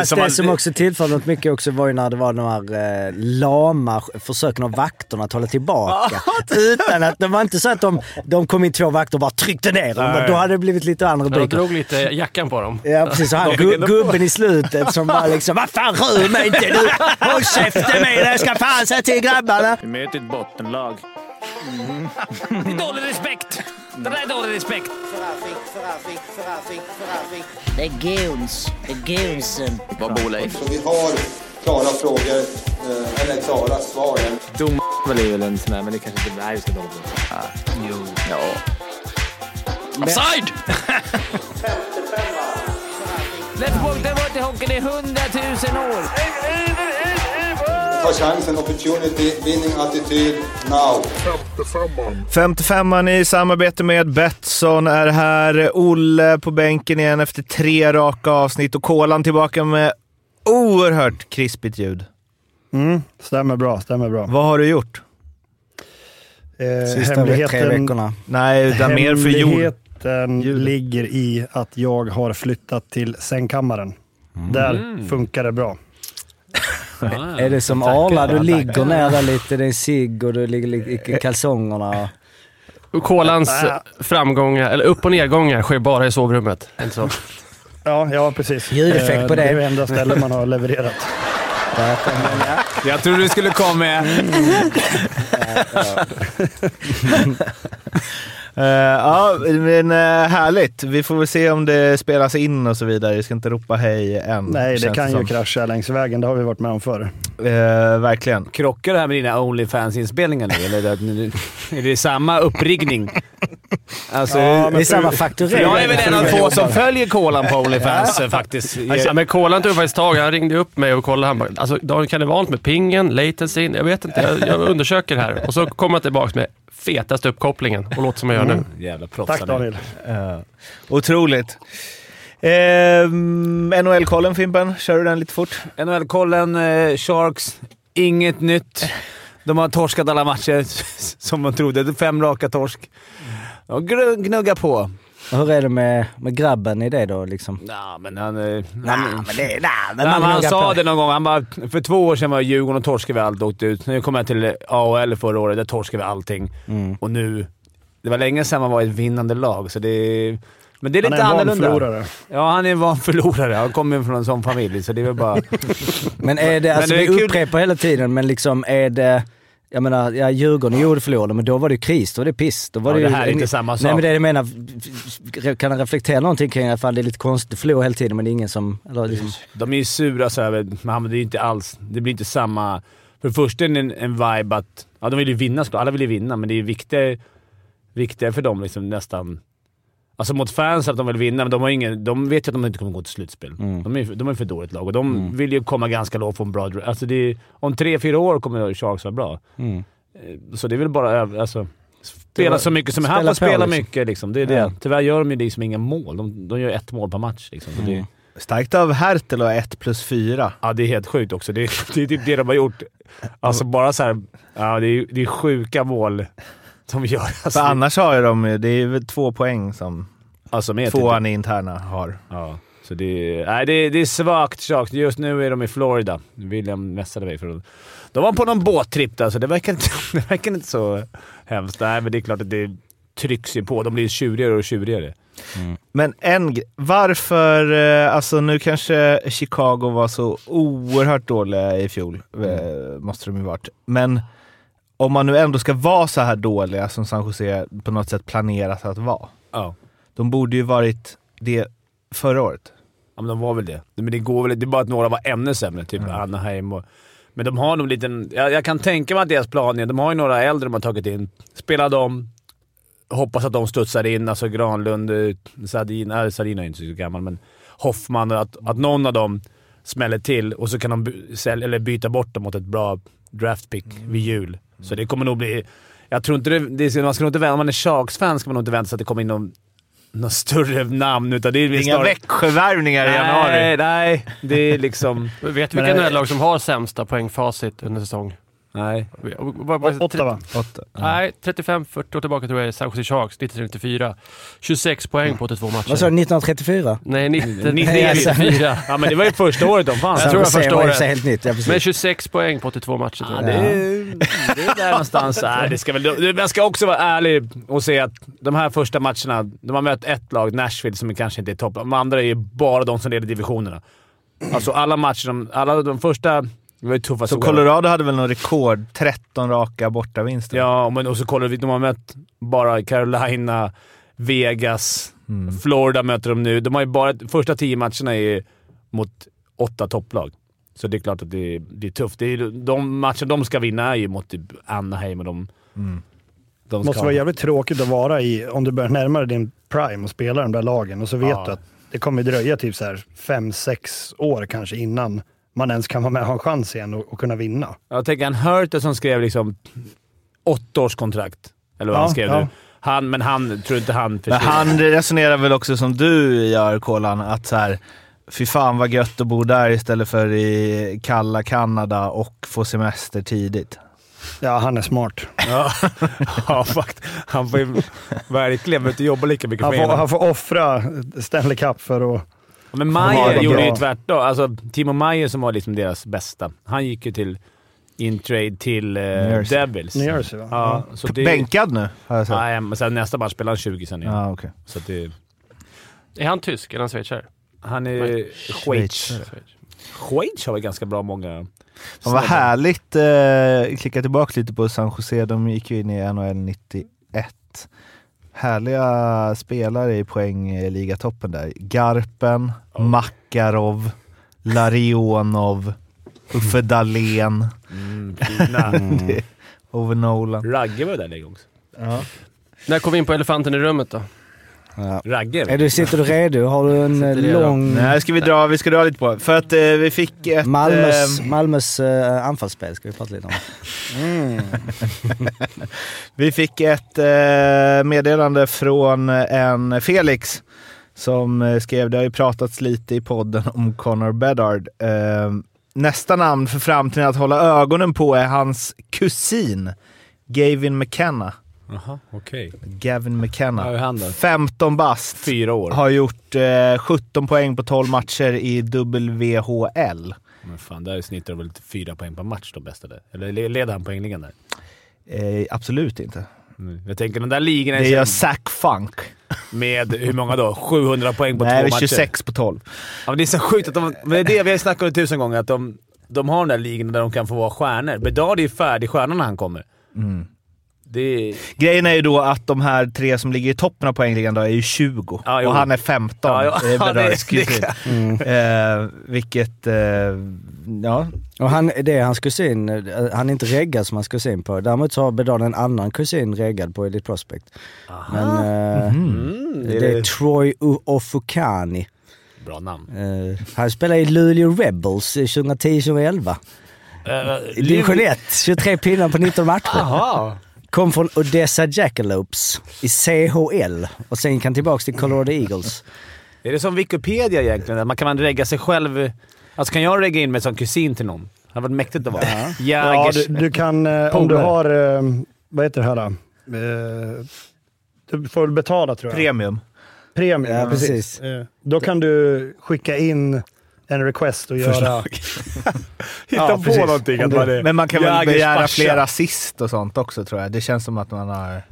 Fast det som också tillförde något mycket också var ju när det var de här eh, lama försöken av vakterna att hålla tillbaka. Utan att det var inte så att de, de kom in två vakter och bara tryckte ner dem. Då hade det blivit lite andra De rubriker. drog lite jackan på dem. Ja precis, och han gu gubben i slutet som bara liksom Vad fan rör mig inte nu! Håll käften med dig! Jag ska fan säga till grabbarna! Vi möter ett bottenlag. Det är dålig respekt. Det där är dålig respekt. Det är goons. Det är goonsen. Vad bor Leif? Så vi har klara frågor, eh, eller klara svar. Dom är väl en sån där, men det kanske inte... Vi ska dåligt. Jo. Ja. Offside! Let's walk the water hockeyn i hundratusen år. Ta chansen, opportunity, winning attityd, now. 55an i samarbete med Betsson är här. Olle på bänken igen efter tre raka avsnitt och Kolan tillbaka med oerhört krispigt ljud. Mm, stämmer bra, stämmer bra. Vad har du gjort? Eh, Sista ve- tre veckorna. Nej, utan mer för jord. Hemligheten ligger i att jag har flyttat till sängkammaren. Där funkar det bra. Är det som Arla? Du ligger ner där lite, det är en cigg och du ligger li- i kalsongerna. Kolans framgångar, eller upp och nedgångar, sker bara i sovrummet. Inte så? Ja, ja precis. Ljudeffekt på Eh, Det är det. det enda stället man har levererat. Jag trodde du skulle komma med... Eh, ja, men uh, härligt. Vi får väl se om det spelas in och så vidare. Jag ska inte ropa hej än. Nej, det kan ju som. krascha längs vägen. Det har vi varit med om förr. Eh, verkligen. Krockar det här med dina Onlyfans-inspelningar nu? Eller är det, det samma uppriggning? Alltså, Ja, Det är samma fakturering. jag är väl en av få som följer Kolan på Onlyfans eh, faktiskt. Alltså, men Kolan tog faktiskt tag Han ringde upp mig och kollade. Han bara, alltså, Daniel, kan det vara något med pingen, latensyn? Jag vet inte. Jag, jag undersöker det här. Och så kommer han tillbaka med fetaste uppkopplingen och låter som jag gör nu. Jävla proffs Tack. Daniel. Uh, otroligt. Uh, NHL-kollen Fimpen, kör du den lite fort? NHL-kollen, eh, Sharks, inget nytt. De har torskat alla matcher som man trodde. Fem raka torsk. De gnuggar på. Hur är det med, med grabben i det då liksom? Ja, men han... eh, han men det, nah, men Nej, man men han sa på. det någon gång. Han bara, för två år sedan var Djurgården och torskade vi allt och åkte ut. Nu kom jag till AHL förra året. Där torskade vi allting. Mm. Och nu... Det var länge sedan man var ett vinnande lag, så det... Men det är Han lite är en van annorlunda. förlorare. Ja, han är en van förlorare. Han kommer ju från en sån familj, så det är väl bara... Men är det, alltså det är vi kul- upprepar hela tiden, men liksom är det... Jag menar, ja, Djurgården gjorde förlorade, men då var det ju kris. Då var det piss. Då var Ja, det, det ju, här är inte samma Nej, sak. men det jag menar, kan han reflektera någonting kring att fan, det är lite konstigt att förlora hela tiden, men det är ingen som... Eller, liksom, De är ju sura så över men det är ju inte alls... Det blir inte samma... För det första är det en, en vibe att... Ja, de vill ju vinna såklart. Alla vill ju vinna, men det är viktigare, viktigare för dem liksom nästan... Alltså mot fans att de vill vinna, men de, har ingen, de vet ju att de inte kommer gå till slutspel. Mm. De, är, de är för dåligt lag och de vill ju komma ganska lågt en bra... Alltså är, om tre, fyra år kommer Sharks vara bra. mm. Eh, Så det är väl bara över, alltså, spela så mycket som spela han får på, spela liksom. mycket. Liksom. Det är det. Ja. Tyvärr gör de ju liksom inga mål. De, de gör ett mål per match. Liksom. Så det, Mm. Starkt av Hertel och 1 plus 4. Ja, det är helt sjukt också. Det, är- det är typ det de har gjort. Alltså bara så här, ja, det, är, det är sjuka mål de gör. Alltså, För annars har ju de det är väl två poäng som alltså, med tvåan i interna har. Ja, så det, är- nej, det, det är svagt svagt. Just nu är de i Florida. William messade mig. För de var på någon båttripp där, så det verkar inte, det verkar inte så hemskt. Nej, men det är klart att det trycks ju på. De blir tjurigare och tjurigare. Men en varför, eh, alltså nu kanske Chicago var så oerhört dåliga i fjol, eh, måste de ju varit. Men om man nu ändå ska vara så här dåliga som San Jose på något sätt planerat att vara. Ja. De borde ju varit det förra året. Ja, men de var väl det. Men det går väl Det är bara att några var ännu sämre, typ Anaheim och... Men de har nog liten... Jag, jag kan tänka mig att deras plan är... De har ju några äldre de har tagit in. Spela dem. Hoppas att de studsar in. Alltså Granlund, eh, Sadin... Äh, Sadin är inte så gammal, men Hoffman. Att, att någon av dem smäller till och så kan de by, eller byta bort dem mot ett bra draftpick vid jul. Så det kommer nog bli... Jag tror inte det... det man ska nog inte vänta... Om man är Sharks-fan ska man nog inte vänta sig att det kommer in någon, någon större namn. Utan det är Inga snarare- Växjövärvningar i januari. Nej, nej. Det är liksom... Vet du vilka NHL-lag som har sämsta poängfacit under säsong? Nej. Vad- Ottawa. Åtta. Ja. Nej, 35-40 år tillbaka tror jag är San Jose Sharks 1994. 26 poäng på 82 matcher. Vad sa du, 1934? Nej, 90, Nej, alltså. 94. Ja, men det var ju första året de fanns. Jag tror jag förstår var i och det. för sig helt nytt. Ja. Men 26 poäng på 82 matcher tror Ja, jag. det, är, det är där någonstans. Nej, det ska väl, man ska också vara ärlig och säga att de här första matcherna, de har mött ett lag, Nashville, som kanske inte är topp. De andra är ju bara de som leder divisionerna. Alltså alla matcher, de, alla de första... Det var ju tuffa Så Colorado hade väl någon rekord? 13 raka bortavinster? Ja, men och så kollar vi. De har mött bara Carolina, Vegas, Mm. Florida möter de nu. De har ju bara... Första tio matcherna är mot åtta topplag. Så det är klart att det är, det är tufft. Det är, de matcher de ska vinna är ju mot typ Anaheim och de... Mm. de måste vara jävligt tråkigt att vara i, om du börjar närma dig din prime och spela de där lagen och så vet Ja. du att det kommer dröja typ så här fem, sex år kanske innan man ens kan vara med och ha en chans igen och, och kunna vinna. Jag tänker en Hurter som skrev liksom åtta års kontrakt. Eller vad Ja, han skrev ja. nu. Han, men han, tror inte han försvinner. han resonerar väl också som du gör, Kolan, att så här, fy fan vad gött att bo där istället för i kalla Kanada och få semester tidigt. Ja, han är smart. Ja, ja fakt. Han får ju verkligen inte jobba lika mycket Han för får, han får offra Stanley Cup för att... Men Ja, det gjorde bra. ju tvärtom. Alltså, Timo Mayer som var liksom deras bästa. Han gick ju till in-trade till eh. Devils. New Jersey va? Ja, så det, Bänkad nu, har jag sett. Nej, men sen nästa match spelar han 20 sen igen. Ja, okej. Så det, Är han tysk eller han schweizare? han är Schweiz. Schweiz har väl ganska bra många... Fan, vad härligt, eh, klicka tillbaka lite på San Jose, de gick ju in i NHL 91. Härliga spelare i poängligatoppen där. Garpen, Makarov, Larionov, Uffe Dahlén, Mm, fina. Det- Ove Nolan. Ragge var där en gång också. När kom vi in på elefanten i rummet då? Ja. Ragge? Är du, sitter du redo? Har du en eh, lång... Nej, ska vi dra, vi ska dra lite på. För att eh, vi fick ett... Malmös, eh, Malmös eh, anfallsspel ska vi prata lite om. Vi fick ett eh, meddelande från en Felix som eh, skrev, det har ju pratats lite i podden om Connor Bedard. Eh, nästa namn för framtiden att hålla ögonen på är hans kusin Gavin McKenna. Jaha, okej. Gavin McKenna. Ja, hur är han då? 15 bast. Fyra år. Har gjort eh, 17 poäng på 12 matcher i WHL. Men fan, där snittar väl fyra poäng per match de bästa där. Eller le- leder han poängligan där? Eh, absolut inte. Mm. Jag tänker den där ligan Det gör är Zach Funk. med hur många då? 700 poäng på Nej, två matcher? 26 på 12. Ja, men det är så sjukt att de... Men det är det vi har snackat om tusen gånger, att de, de har den där ligan där de kan få vara stjärnor. Bedard är ju färdig stjärna när han kommer. Mm. Det är... Grejen är ju då att de här tre som ligger i toppen av poängligan då är ju 20 Ja, jo. och han är 15. Ja, ja. Det är Ja, det- det. Mm. Eh, vilket, eh, ja. Och han, det är hans kusin, eh, han är inte reggad som hans kusin på. Däremot så har Bedard en annan kusin reggad på Elite Prospect. Men eh, Mm, det är Troy U- Ofukani. Bra namn. Eh, han spelar i Luleå Rebels eh, 2010-2011. I Division 1, 23 pinnar på 19 matcher. Kom från Odessa Jackalopes i CHL och sen gick han tillbaka till Colorado Eagles. Är det som Wikipedia egentligen? Att man kan man regga sig själv... Alltså kan jag regga in mig som kusin till någon? Det hade varit mäktigt att vara. Ja, Jägers... du, du kan, eh, om du har, eh, vad heter det här då? Eh, du får betala tror jag. Premium. Premium. Ja, precis. Eh, Då kan du skicka in en request och göra... Hitta Ja, på precis. någonting. Att du- man är Men man kan väl begära fler assist och sånt också tror jag. Det känns som att man har...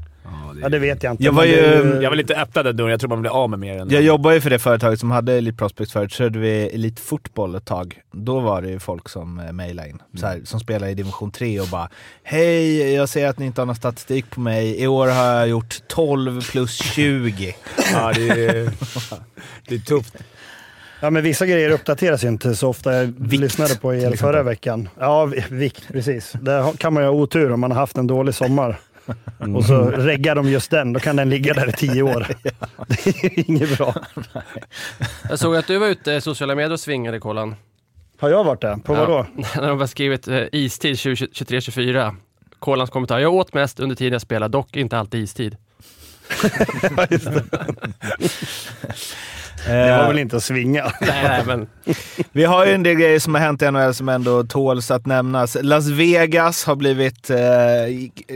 Ja, det vet jag inte. Jag var ju- det- Jag vill inte öppna den dörren. Jag tror man blir av med mer än... Jag jobbar ju för det företaget som hade Elite Prospects förut, så hade vi Elite Fotboll ett tag. Då var det ju folk som eh, mejlade in, så här, som spelar i division 3 och bara Hej, jag ser att ni inte har någon statistik på mig. I år har jag gjort 12 plus 20. Ja, det är, det är tufft. Ja, men vissa grejer uppdateras ju inte så ofta. Jag Vikt, lyssnade på er förra veckan. Ja, vi- vikt, precis. Där kan man ju ha otur om man har haft en dålig sommar. Och så reggar de just den, då kan den ligga där i tio år. Det är inget bra. Jag såg att du var ute i sociala medier och svingade, Kolan. Har jag varit där? På Ja. vad då? När de har skrivit eh, istid 23-24. Kolans kommentar. Jag åt mest under tiden jag spelade, dock inte alltid istid. Det var väl inte att svinga? Nej, men Vi har ju en del grejer som har hänt i NHL som ändå tåls att nämnas. Las Vegas har blivit, eh,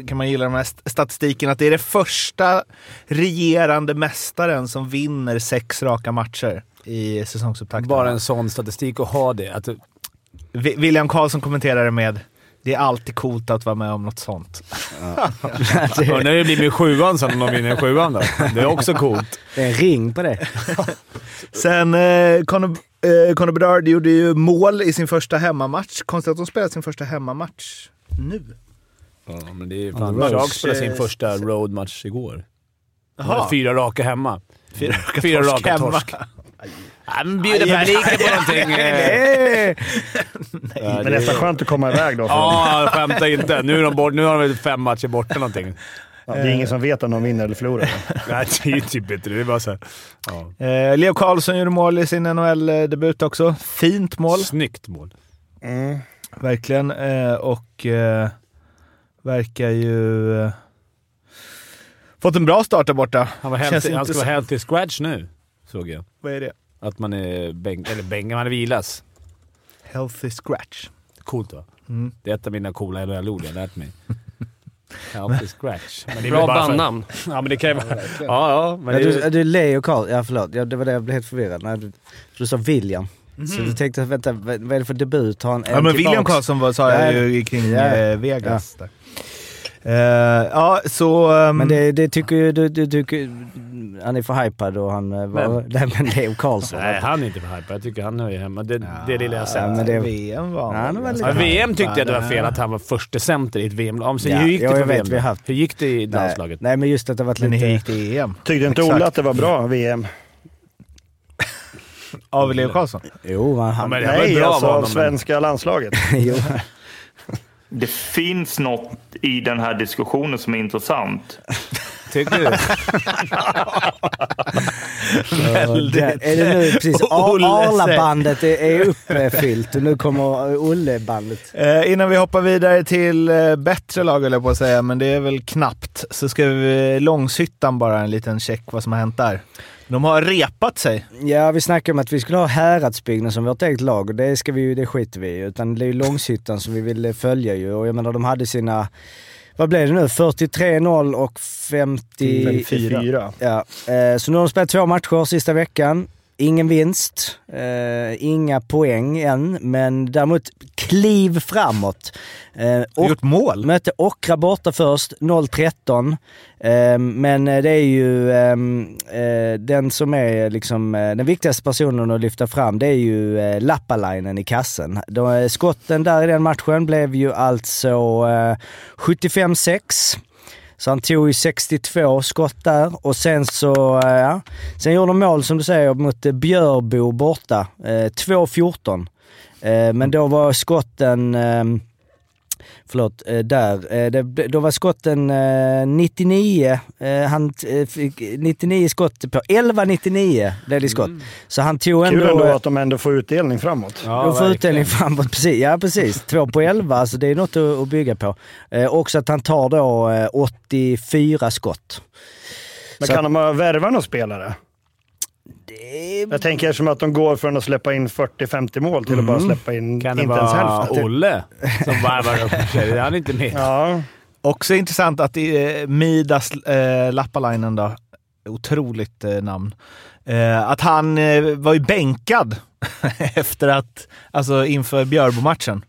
kan man gilla den här st- statistiken, att det är det första regerande mästaren som vinner sex raka matcher i säsongsupptakten. Bara en sån statistik att ha det. Att, William Karlsson kommenterar det med det är alltid coolt att vara med om något sånt. Undrar hur det blir med sjuan sen om de vinner sjuan då. Det är också coolt. Det är en ring på det. Sen eh, Conor, eh, Conor Bedard gjorde ju mål i sin första hemmamatch. Konstigt att de spelar sin första hemmamatch nu. Ja, men det är fan... road. Sharks spelade sin första roadmatch igår. Fyra raka hemma. Fyra raka Fyra torsk raka hemma. torsk. Ja, men bjuda publiken på någonting. Ja, Men det är så skönt att komma iväg då. Ja, skämta inte. Nu, är de bort, nu har de fem matcher borta någonting. ja, det är ingen som vet om de vinner eller förlorar. Nej, det är ju typ inte det. Är bara såhär... Ja. Eh, Leo Karlsson gjorde mål i sin NHL-debut också. Fint mål. Snyggt mål. Mm. Verkligen. Eh, och eh, verkar ju... Eh, fått en bra start där borta. Han, var Känns healthy, han ska vara healthy scratch nu, såg jag. Vad är det? Att man är bänk, eller bänk, man är vilas. Healthy scratch. Coolt va? Mm. Det är ett av mina coola NHL-ord jag har lärt mig. Healthy scratch. Men det är bra bara för- bandnamn. Ja, men det kan ju vara... Ja, ja. Men Ja, det du, du Leo Karl, ja förlåt, ja, det var det jag blev helt förvirrad. Nej, du, du sa William. Så du tänkte, vänta, vad är det för debut? Har han Ja, men William Karlsson var, sa jag Ja, ju kring ja. eh, Vegas. Där. Eh, ja, så... ehm, Men det, det tycker ju du, du tycker, han är för hypad och han eh, var... Vem? Nej men Leo Karlsson. nej, han är inte för hype. Jag tycker han är ju hemma. Det, är det lilla jag sett. Ja, men det- VM var Ja, han var lite- Ja, VM tyckte jag det var fel att han var första center i ett VM. Ja, men sen, Ja, hur gick det ja, för jag vet, VM haft- Hur gick det i nej, landslaget? nej men just att det varit Men lite... hur gick det i EM? Tyckte inte Exakt. Olle att det var bra VM? Av Leo Karlsson? Jo, han... Ja, men det var Nej, bra alltså av men- svenska landslaget. jo. Det finns något i den här diskussionen som är intressant. Tycker du? Där, är det nu precis? Arla-bandet är, är uppfyllt och nu kommer Olle-bandet. Eh, innan vi hoppar vidare till eh, bättre lag höll jag på att säga, men det är väl knappt. Så ska vi Långshyttan bara en liten check vad som har hänt där. De har repat sig. Ja, vi snackade om att vi skulle ha Häradsbygden som vårt eget lag och det, ska vi, ju- det skiter vi i. Utan det är ju Långshyttan som vi vill följa ju. Och jag menar, de hade sina, vad blev det nu? 43-0 och 50... 54. Ja, eh, så nu har de spelat två matcher sista veckan. Ingen vinst, eh, inga poäng än, men däremot kliv framåt. Eh, och Gjort mål. mötte Ockra borta först, 0-13. Eh, men det är ju ehm, eh, den som är liksom, eh, den viktigaste personen att lyfta fram, det är ju eh, Lappalainen i kassen. De, eh, skotten där i den matchen blev ju alltså eh, 75-6. Så han tog ju 62 skott där och sen så, eh, ja. Sen gjorde de mål som du säger mot eh, Björbo borta. Eh, 2-14. Eh, men då var skotten, eh, förlåt, eh, där. Eh, det, då var skotten eh, 99. Eh, han fick 99 skott på 11-99 blev det skott. Så han tog ändå... Kul ändå att de ändå får utdelning framåt. Ja, de får verkligen. utdelning framåt, precis. Ja precis. Två på elva, alltså det är något att, bygga på. Också att han tar då eh, 84 skott. Men Så kan de värva några spelare? Det, Jag tänker som att de går från att släppa in 40-50 mål till att bara släppa in Kan det inte ens vara hälften. Olle som varvar upp sig? Han är inte med. Ja, Också intressant att eh, Midas eh, Lappalainen då, otroligt eh, namn, eh, att han eh, var ju bänkad efter att, alltså inför Björbo-matchen.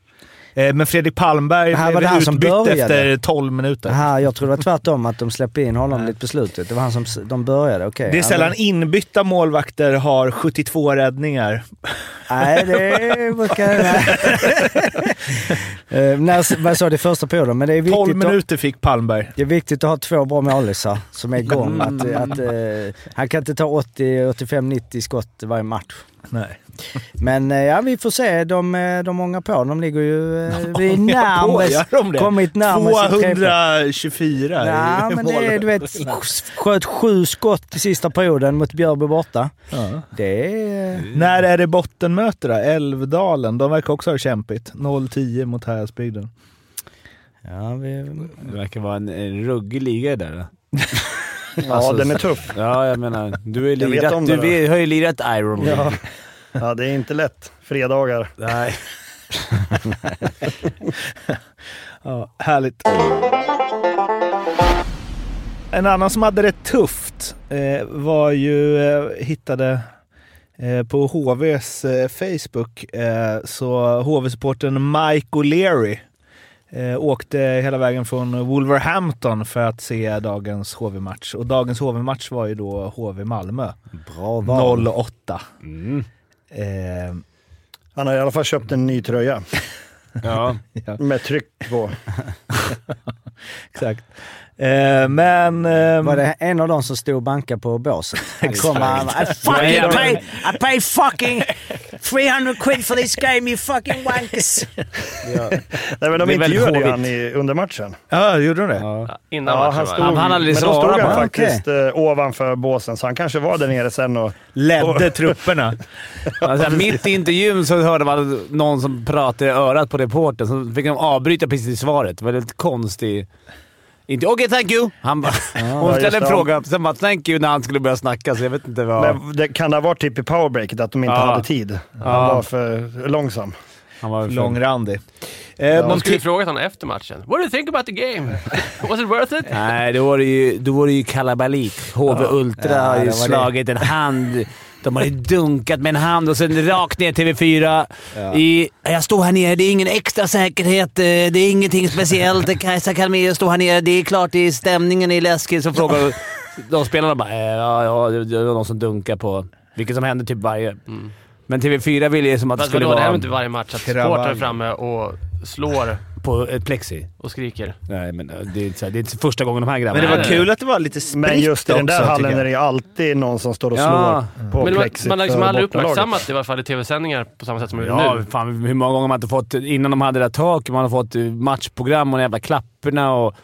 Eh, men Fredrik Palmberg Här var det blev han som utbytt började. efter 12 minuter. här, jag tror det var tvärtom, att de släppte in honom lite på slutet. Det var han som de började, okej. Det är sällan inbytta målvakter har 72 räddningar. Nej, det brukar... när, vad sa det första perioden? Men det är 12 viktigt, att, minuter fick Palmberg. det är viktigt att ha två bra målisar som är igång. Att, att, eh, han kan inte ta 80, 85, 90 skott varje match. Nej. Men eh, ja, vi får se. De, eh, de ångar på. De ligger ju... Eh, vi är gör de kommit trepoäng. 224 Nej, i men det är, du vet, sköt sju skott i sista perioden mot Björby borta. Ja. Det är... När är det bottenmöte då? Älvdalen. De verkar också ha kämpigt. 0-10 mot Häradsbygden. Ja, vi... Det verkar vara en, en ruggig liga där. Ja, Alltså, den är tuff. Ja, jag menar. Du, är lirat, du då. har ju lirat Iron League. Ja. Ja, det är inte lätt. Fredagar. Nej. Ja, härligt. En annan som hade det tufft eh, var ju, eh, hittade eh, på HVs eh, Facebook, eh, så HV-supporten Mike O'Leary eh, åkte hela vägen från Wolverhampton för att se dagens HV-match. Och dagens HV-match var ju då HV-Malmö. Bra val. 08. Mm. Eh, Han har i alla fall köpt en ny tröja Ja. med tryck på. exakt. Eh, men... ehm, Var det en av dem som stod och bankade på båset? Han kom och han bara, I fucking pay, I pay fucking 300 quid for this game you fucking wankers. Nej, men de väldigt intervjuade ju han i, under matchen. Ja, gjorde de det? Ja. Innan Ja, matchen han stod, Han- hade men då stod han bara. faktiskt eh, ovanför båsen, så han kanske var där nere sen och... Ledde trupperna. Alltså, mitt i intervjun så hörde man någon som pratade i örat på reportern, så fick de avbryta precis i svaret. Det var lite konstigt. Inte “Okej, thank you”. Han bara, hon Ja, just ställde en fråga, sen bara “Thank you” när han skulle börja snacka, så jag vet inte vad... Men det, kan det ha varit typ i powerbreaket att de inte Ja. hade tid? Han Ja. var för långsam. han var för- Långrandig. Eh, Ja. De Monti- skulle frågat honom efter matchen. What do you think about the game? Was it worth it? Nej, då var det ju, då var det ju kalabalik. HV Ultra Ja, har ju var det. slagit en hand. De har ju dunkat med en hand och sen rakt ner TV4. I, jag står här nere, det är ingen extra säkerhet, eh, det är ingenting speciellt. Kajsa Kalmér står här nere, det är klart det är stämningen är läskig. Så frågar de spelarna bara eh, ja, ja, det var någon som dunkar på... Vilket som händer typ varje... Men TV4 ville ju som att det skulle vadå, det vara händer inte varje match att supportrar är framme och slår på ett plexi. och skriker. Nej, men eh, det är, inte det är inte första gången de här grabbarna... Men det var kul att det var lite spritt Men just i den där också, hallen är det ju alltid någon som står och slår Ja. på Men man, plexit man har liksom aldrig uppmärksammat det i alla fall i tv-sändningar på samma sätt som Ja, nu. fan hur många gånger har man inte fått, innan de hade det där taket, man har fått eh, matchprogram och de jävla klapporna och...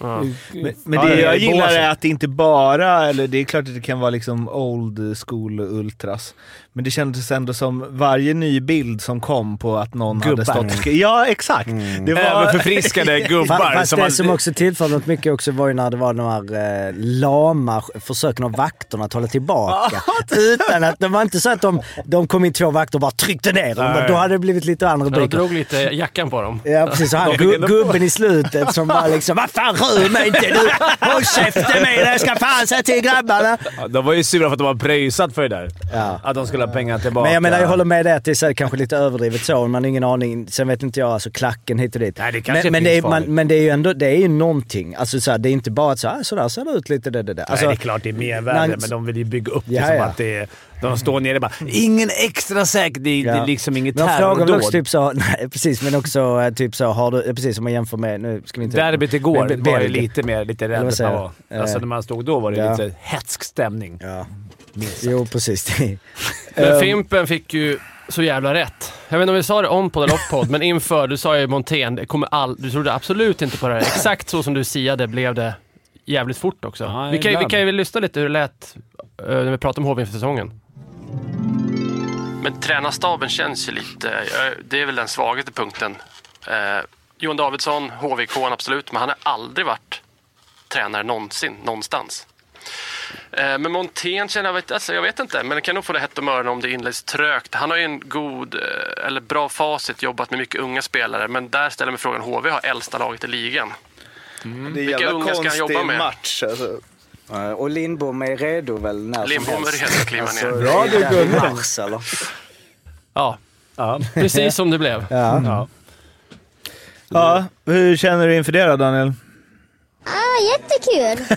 Ja. Men, men det jag gillar är att det inte bara, eller det är klart att det kan vara liksom old school ultras, men det kändes ändå som varje ny bild som kom på att någon Gubbar. hade stått Ja, exakt! Det var... Överförfriskade gubbar. Fa- Fast som det man, som också tillförde något mycket också var ju när det var de här eh, lama försöken av vakterna att hålla tillbaka. Utan att, det var inte så att de, de kom in två vakter och bara tryckte ner dem. Då hade det blivit lite andra De rubriker. drog lite jackan på dem. Ja precis, och han De gubben i slutet som bara liksom Vad fan rör mig inte du! Håll käften med dig! Jag ska fan säga till grabbarna! Ja, de var ju sura för att de var pröjsat för det där. Ja. Att de skulle ha pengar tillbaka. Men jag menar, jag håller med dig att det är så här, kanske lite överdrivet så. Man har ingen aning. Sen vet inte jag, alltså klacken hit och dit. Nej, det kanske men, men, det är, man, men det är ju ändå det är ju någonting. Alltså så här, det är inte bara att så här, så där ser det ut lite det, det, det. Nej, Alltså, det är klart det är mervärde, men de vill ju bygga upp det Ja, som att det är... De står nere och bara “Ingen extra säker”. Det, det Ja. är liksom inget men frågar väl också terrordåd. typ så, nej precis, men också eh, typ så, har du, eh, precis som man jämför med, nu ska vi inte... Derbyt igår Men var ju lite mer lite rädd att man var. Alltså Eh, när man stod då var det ja. lite hätsk stämning. Ja. Jo, precis. Men Ehm, Fimpen fick ju så jävla rätt. Jag vet inte om vi sa det om på eller off-podd, men inför, du sa ju Montén, det kommer all, du trodde absolut inte på det här. Exakt så som du siade blev det jävligt fort också. Ja, vi, kan, ju- vi kan ju lyssna lite hur det lät eh, när vi pratade om HV inför säsongen. Men tränarstaben känns ju lite, eh, det är väl den svagaste punkten. Eh, Johan Davidsson, HVK absolut, men han har aldrig varit tränare någonsin, någonstans. Eh, Men Montén känner jag, vet, alltså jag vet inte, men det kan nog få det hett om öronen om det inleds trögt. Han har ju en god, eh, eller bra facit, jobbat med mycket unga spelare, men där ställer mig frågan, HV har äldsta laget i ligan. Det är en Vilka jävla unga ska han jobba konstig med? match alltså. Eh, Och Lindbom är redo väl när Lindbom är redo att kliva alltså, ner. Bra du, du Gunnar. mars eller? Ja, Ja. precis som det blev. Ja. ja. Ja, hur känner du inför det då Daniel? Ah, jättekul!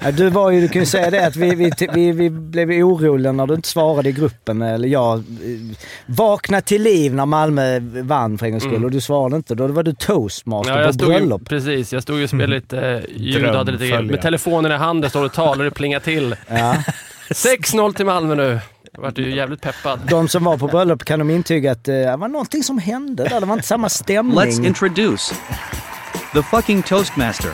Ja, du var ju, du kan ju säga det att vi, vi, vi, vi blev oroliga när du inte svarade i gruppen. Eller jag eh, vaknade till liv när Malmö vann för en gångs skull och du svarade inte. Då var du toastmaster Ja, jag på stod ju, bröllop. precis, jag stod ju och spelade lite eh, ljud, hade lite, med telefonen i handen, står och talar och det plingar till. Ja. 6-0 till Malmö nu. Jag vart ju jävligt peppad. De som var på bröllop kan de intyga att eh, det var någonting som hände där. Det var inte samma stämning. Let's introduce the fucking Toastmaster.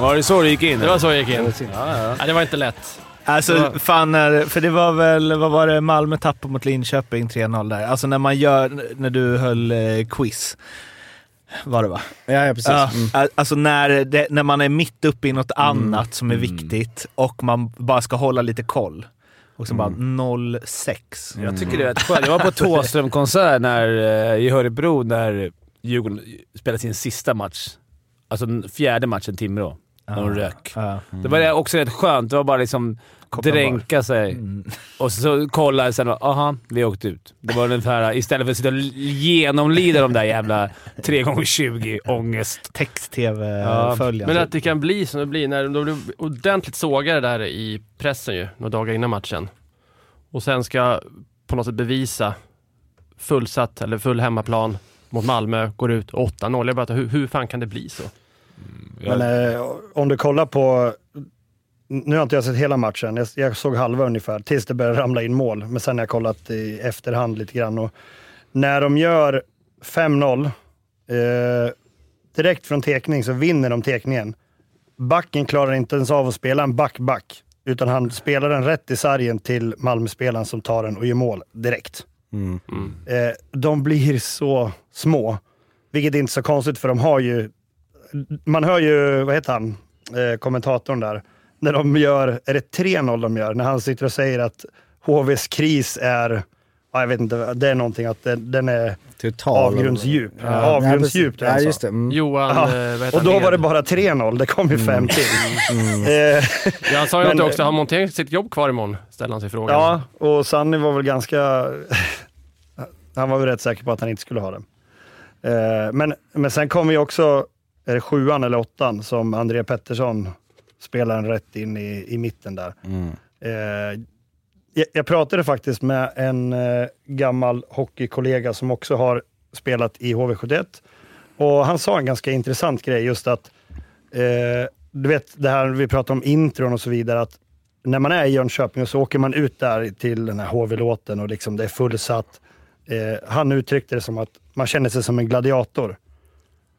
Var det så det gick in? Det var så jag gick in. Ja, det var inte lätt. Alltså Ja. fan, när, för det var väl, vad var det, Malmö tappade mot Linköping 3-0 där. Alltså när man gör, när du höll eh, quiz. Var det va? Ja, ja precis. Ja, Mm. Alltså när, det, när man är mitt uppe i något annat som är Mm. viktigt och man bara ska hålla lite koll. Och så bara 0-6. Jag tycker det är rätt skönt. Jag var på Thåström-konsert när, eh, i Örebro när Djurgården spelade sin sista match. Alltså den fjärde matchen Timrå. När de rök. Ja. Det var också rätt skönt. Det var bara liksom dränka sig. Och så kolla och sen aha, vi har åkt ut. Det var ungefär, istället för att sitta och genomlida de där jävla 3x20 ångest. Text-tv-följande. Men att det kan bli som det blir när de blir ordentligt sågade där i pressen ju, några dagar innan matchen. Och sen ska på något sätt bevisa fullsatt eller full hemmaplan mot Malmö, går ut 8-0. Jag bara, hur, hur fan kan det bli så? Men eh, om du kollar på, nu har inte jag sett hela matchen, jag, jag såg halva ungefär, tills det började ramla in mål. Men sen har jag kollat i efterhand lite grann. Och när de gör 5-0, eh, direkt från tekning så vinner de tekningen. Backen klarar inte ens av att spela en back-back, utan han spelar den rätt i sargen till Malmöspelaren som tar den och gör mål direkt. Mm. Eh, de blir så små, vilket är inte så konstigt för de har ju man hör ju, vad heter han, eh, kommentatorn där, när de gör, är det 3-0 de gör? När han sitter och säger att HVs kris är, ja, jag vet inte, det är någonting att den, den är Total. avgrundsdjup. Ja. Avgrundsdjup, Ja, det han just sa. det. Mm. Johan, Ja, eh, Och då var det bara 3-0, det kom ju fem till. Eh, Ja, han sa ju Men- också, har Montén sitt jobb kvar imorgon? Ställer han sig frågan. Ja, och Sanni var väl ganska... han var väl rätt säker på att han inte skulle ha det. Eh, men, men sen kommer ju också, är det sjuan eller åttan, som André Pettersson spelar en rätt in i, i mitten där. Eh, jag, jag pratade faktiskt med en eh, gammal hockeykollega som också har spelat i HV71. Och han sa en ganska intressant grej, just att eh, du vet det här vi pratar om intron och så vidare, att när man är i Jönköping och så åker man ut där till den här HV-låten och liksom det är fullsatt. Eh, han uttryckte det som att man känner sig som en gladiator.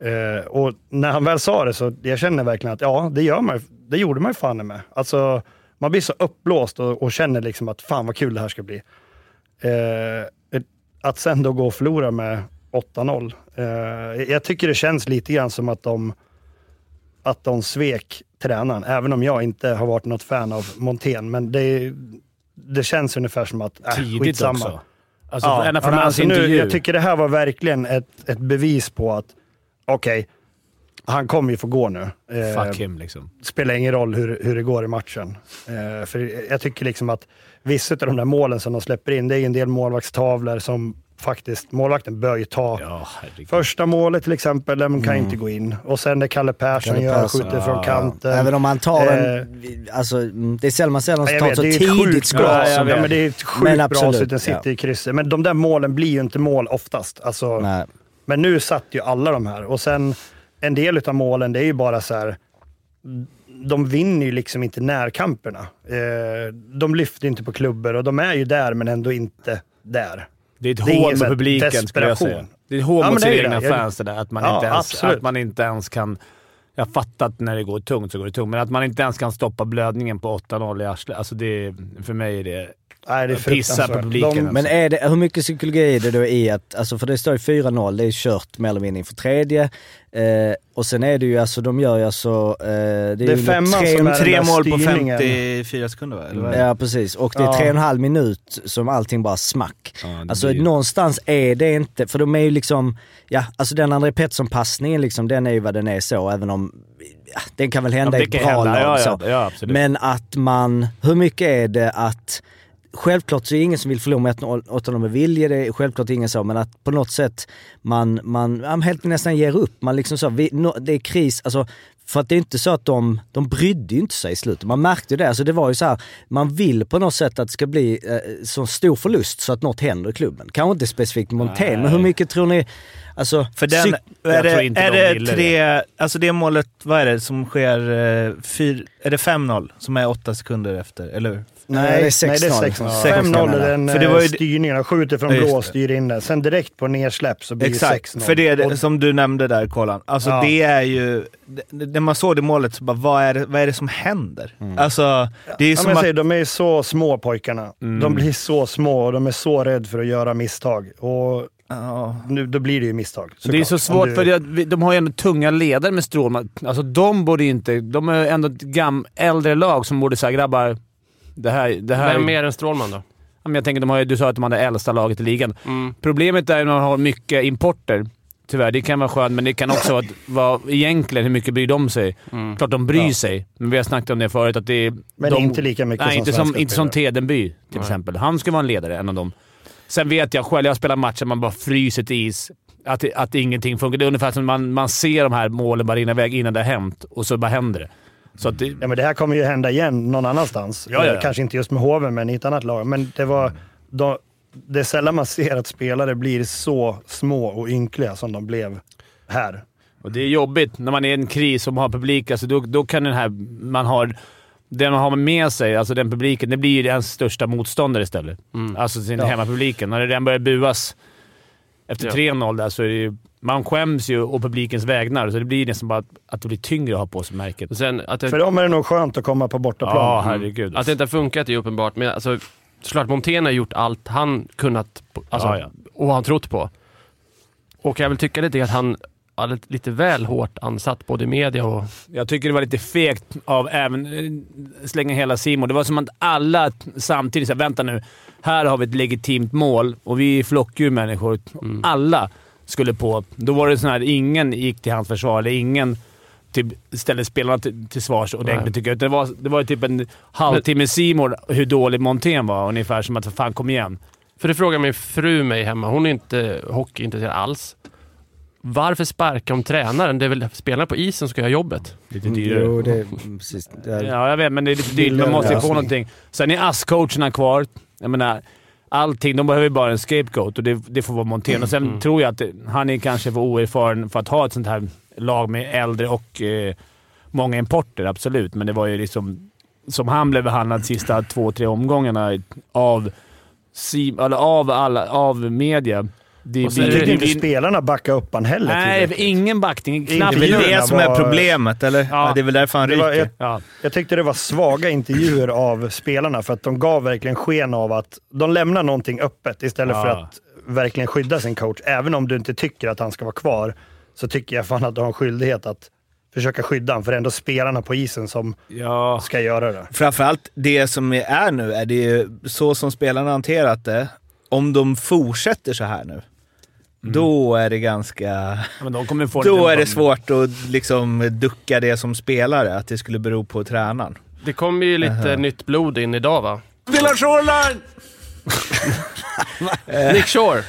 Eh, och när han väl sa det så jag känner verkligen att ja, det, gör man, det gjorde man ju fan med. Alltså, man blir så uppblåst och, och känner liksom att fan vad kul det här ska bli. Eh, att sen då gå och förlora med 8-0. Eh, jag tycker det känns lite grann som att de, att de svek tränaren, även om jag inte har varit något fan av Montén. Men det, det känns ungefär som att, äh, Tidigt skitsamma. också. Alltså, ja, från hans alltså nu. Jag tycker det här var verkligen ett, ett bevis på att, okej, han kommer ju få gå nu. Eh, Fuck him liksom. spelar ingen roll hur, hur det går i matchen. Eh, för jag tycker liksom att vissa av de där målen som de släpper in, det är en del målvaktstavlor som faktiskt, målvakten bör ju ta. Ja. Första målet till exempel, den kan inte gå in. Och sen det Kalle Persson Kalle gör, Persson. skjuter från kanten. Även om han tar Eh, en... Alltså, mm, det är sällan man ser någon Ja, som tar ett det är så tidigt skott. ja, det. men det är ett sjukt Men bra absolut, avslut, den sitter ja. i krysset. Men de där målen blir ju inte mål oftast. Alltså, Nej. Men nu satt ju alla de här. Och sen en del av målen, det är ju bara så här. De vinner ju liksom inte närkamperna. Eh, de lyfter inte på klubbor och de är ju där men ändå inte där. Det är ett Det hån mot publiken skulle jag säga. Det är ett hån Ja, mot det sina det. egna Jag- fans det där. Att man, Ja, inte ens, absolut. att man inte ens kan... Jag fattar att när det går tungt så går det tungt, men att man inte ens kan stoppa blödningen på 8-0 i arslet. Alltså det, för mig är det... Nej, det är Pissa på publiken. De- alltså. Men är det, hur mycket psykologi är det då i att, alltså för det står ju 4-0, det är kört mer eller mindre inför tredje. Eh, och sen är det ju alltså, de gör ju alltså... Eh, det är, Det är femman tre, som är Tre mål på styrningen. 54 sekunder va? Eller? Ja precis, och det är Ja. tre och en halv minut som allting bara smack. Ja, alltså blir någonstans är det inte, för de är ju liksom, ja alltså den André Pettersson-passningen liksom, den är ju vad den är så, även om, ja, den kan väl hända Ja, i ett bra hända. lag Ja, så. ja, ja, absolut. Men att man, hur mycket är det att Självklart så är det ingen som vill förlora med 8-0 med vilje, det är självklart ingen så, men att på något sätt man, man helt nästan ger upp. Man liksom så, vi, no, det är kris, alltså för att det är inte så att de, de brydde ju inte sig i slutet. Man märkte det. Alltså det var ju så här, man vill på något sätt att det ska bli eh, så stor förlust så att något händer i klubben. Kanske inte specifikt Montaigne, men hur mycket tror ni... Alltså, För den, är jag tror det, inte är de det tre, alltså det målet, vad är det som sker, eh, fyr, är det 5-0 som är åtta sekunder efter, eller hur? Nej, det är 6-0. Nej, det är 6-0. Ja. 5-0 är den För det var ju- eh, styrningen. Han skjuter från blå, det. styr in den. Sen direkt på nedsläpp så blir det Exakt, 6-0. för det, är det Och- som du nämnde där Kolan. Alltså Ja. det är ju, det- när man såg det målet så bara, vad är det, vad är det som händer? Alltså, det är Ja, som att... säger, de är så små pojkarna. Mm. De blir så små och de är så rädda för att göra misstag. Och nu, då blir det ju misstag. Det är så svårt, du- för det, de har ju ändå tunga ledare med Strålman. Alltså de borde inte... De är ändå ett gam, äldre lag som borde säga grabbar, det här... Det här Vem mer än Strålman då? Jag tänker, de har, ju- du sa att de hade äldsta laget i ligan. Mm. Problemet är när man har mycket importer. Tyvärr, det kan vara skönt, men det kan också vara, vara egentligen hur mycket bryr de sig. Mm. Klart de bryr Ja. sig, men vi har snackat om det förut. Att det är, Men de, inte lika mycket nej, som inte som, inte som. Tedenby till Nej. exempel. Han ska vara en ledare, en av dem. Sen vet jag själv, jag spelar matcher man bara fryser till is. Att, att ingenting funkar. Det är ungefär som man, man ser de här målen bara rinna iväg innan det har hänt och så bara händer det. Så det, Ja, men det här kommer ju hända igen någon annanstans. Ja, ja, ja. Eh, Kanske inte just med Hoven, men i ett annat lag. Men det var... De, det är sällan man ser att spelare blir så små och ynkliga som de blev här. Och det är jobbigt när man är i en kris och man har publik. Alltså då, då kan den här... Man har... Den man har med sig, alltså den publiken, det blir ju ens största motståndare istället. Alltså sin Ja. hemmapubliken. När det redan börjar buas efter Ja. 3-0 där så är det ju... Man skäms ju å publikens vägnar, så det blir nästan bara att, att det blir tyngre att ha på sig märket. Sen att det, För dem är det nog skönt att komma på bortaplan. Ja, herregud. Att det inte har funkat är uppenbart, men alltså, såklart Montén har gjort allt han kunnat alltså, Ja, ja. och han trott på. Och jag vill tycka lite att han lite- lite väl hårt ansatt både i media och... Jag tycker det var lite fegt av även eh, slänga hela Simon. Det var som att alla samtidigt sa vänta nu. Här har vi ett legitimt mål och vi är flockdjur människor. Alla skulle på. Då var det sån här, ingen gick till hans försvar, eller ingen typ, ställde spelarna till, till svars ordentligt tycker jag. Det var, det var typ en halvtimme Simon hur dålig Montén var. Ungefär som att fan kom igen. För det frågar min fru mig hemma. Hon är inte hockeyintresserad alls. Varför sparka om tränaren? Det är väl spelarna på isen som ska göra jobbet? Lite dyrare. Jo, det är precis. Det är, Ja, jag vet, men det är lite dyrt. Man måste ju få någonting. Sen är ASS-coacherna kvar. Jag menar, allting. De behöver ju bara en scapegoat och det, det får vara Montén. Och sen tror jag att han är kanske för oerfaren för att ha ett sånt här lag med äldre och eh, många importer, absolut. Men det var ju liksom... Som han blev behandlad sista två, tre omgångarna av, av, alla, av media. Det, Och Jag det- tycker inte det- spelarna backar upp han heller Nej, ingen backning. Knappt. Det är väl det som är problemet, eller? Ja. det är väl därför han Det var- ryker. Ja. Jag tyckte det var svaga intervjuer av spelarna för att de gav verkligen sken av att de lämnar någonting öppet istället för Ja. att verkligen skydda sin coach. Även om du inte tycker att han ska vara kvar så tycker jag fan att du har en skyldighet att försöka skydda honom. För det är ändå spelarna på isen som Ja. ska göra det. Framförallt det som är nu, är det ju så som spelarna hanterat det. Om de fortsätter så här nu, då är det ganska... Men de kommer få Då lite- är det svårt att liksom ducka det som spelare, att det skulle bero på tränaren. Det kommer ju lite nytt blod in idag va? Dylan Shoreline! Nick Shore.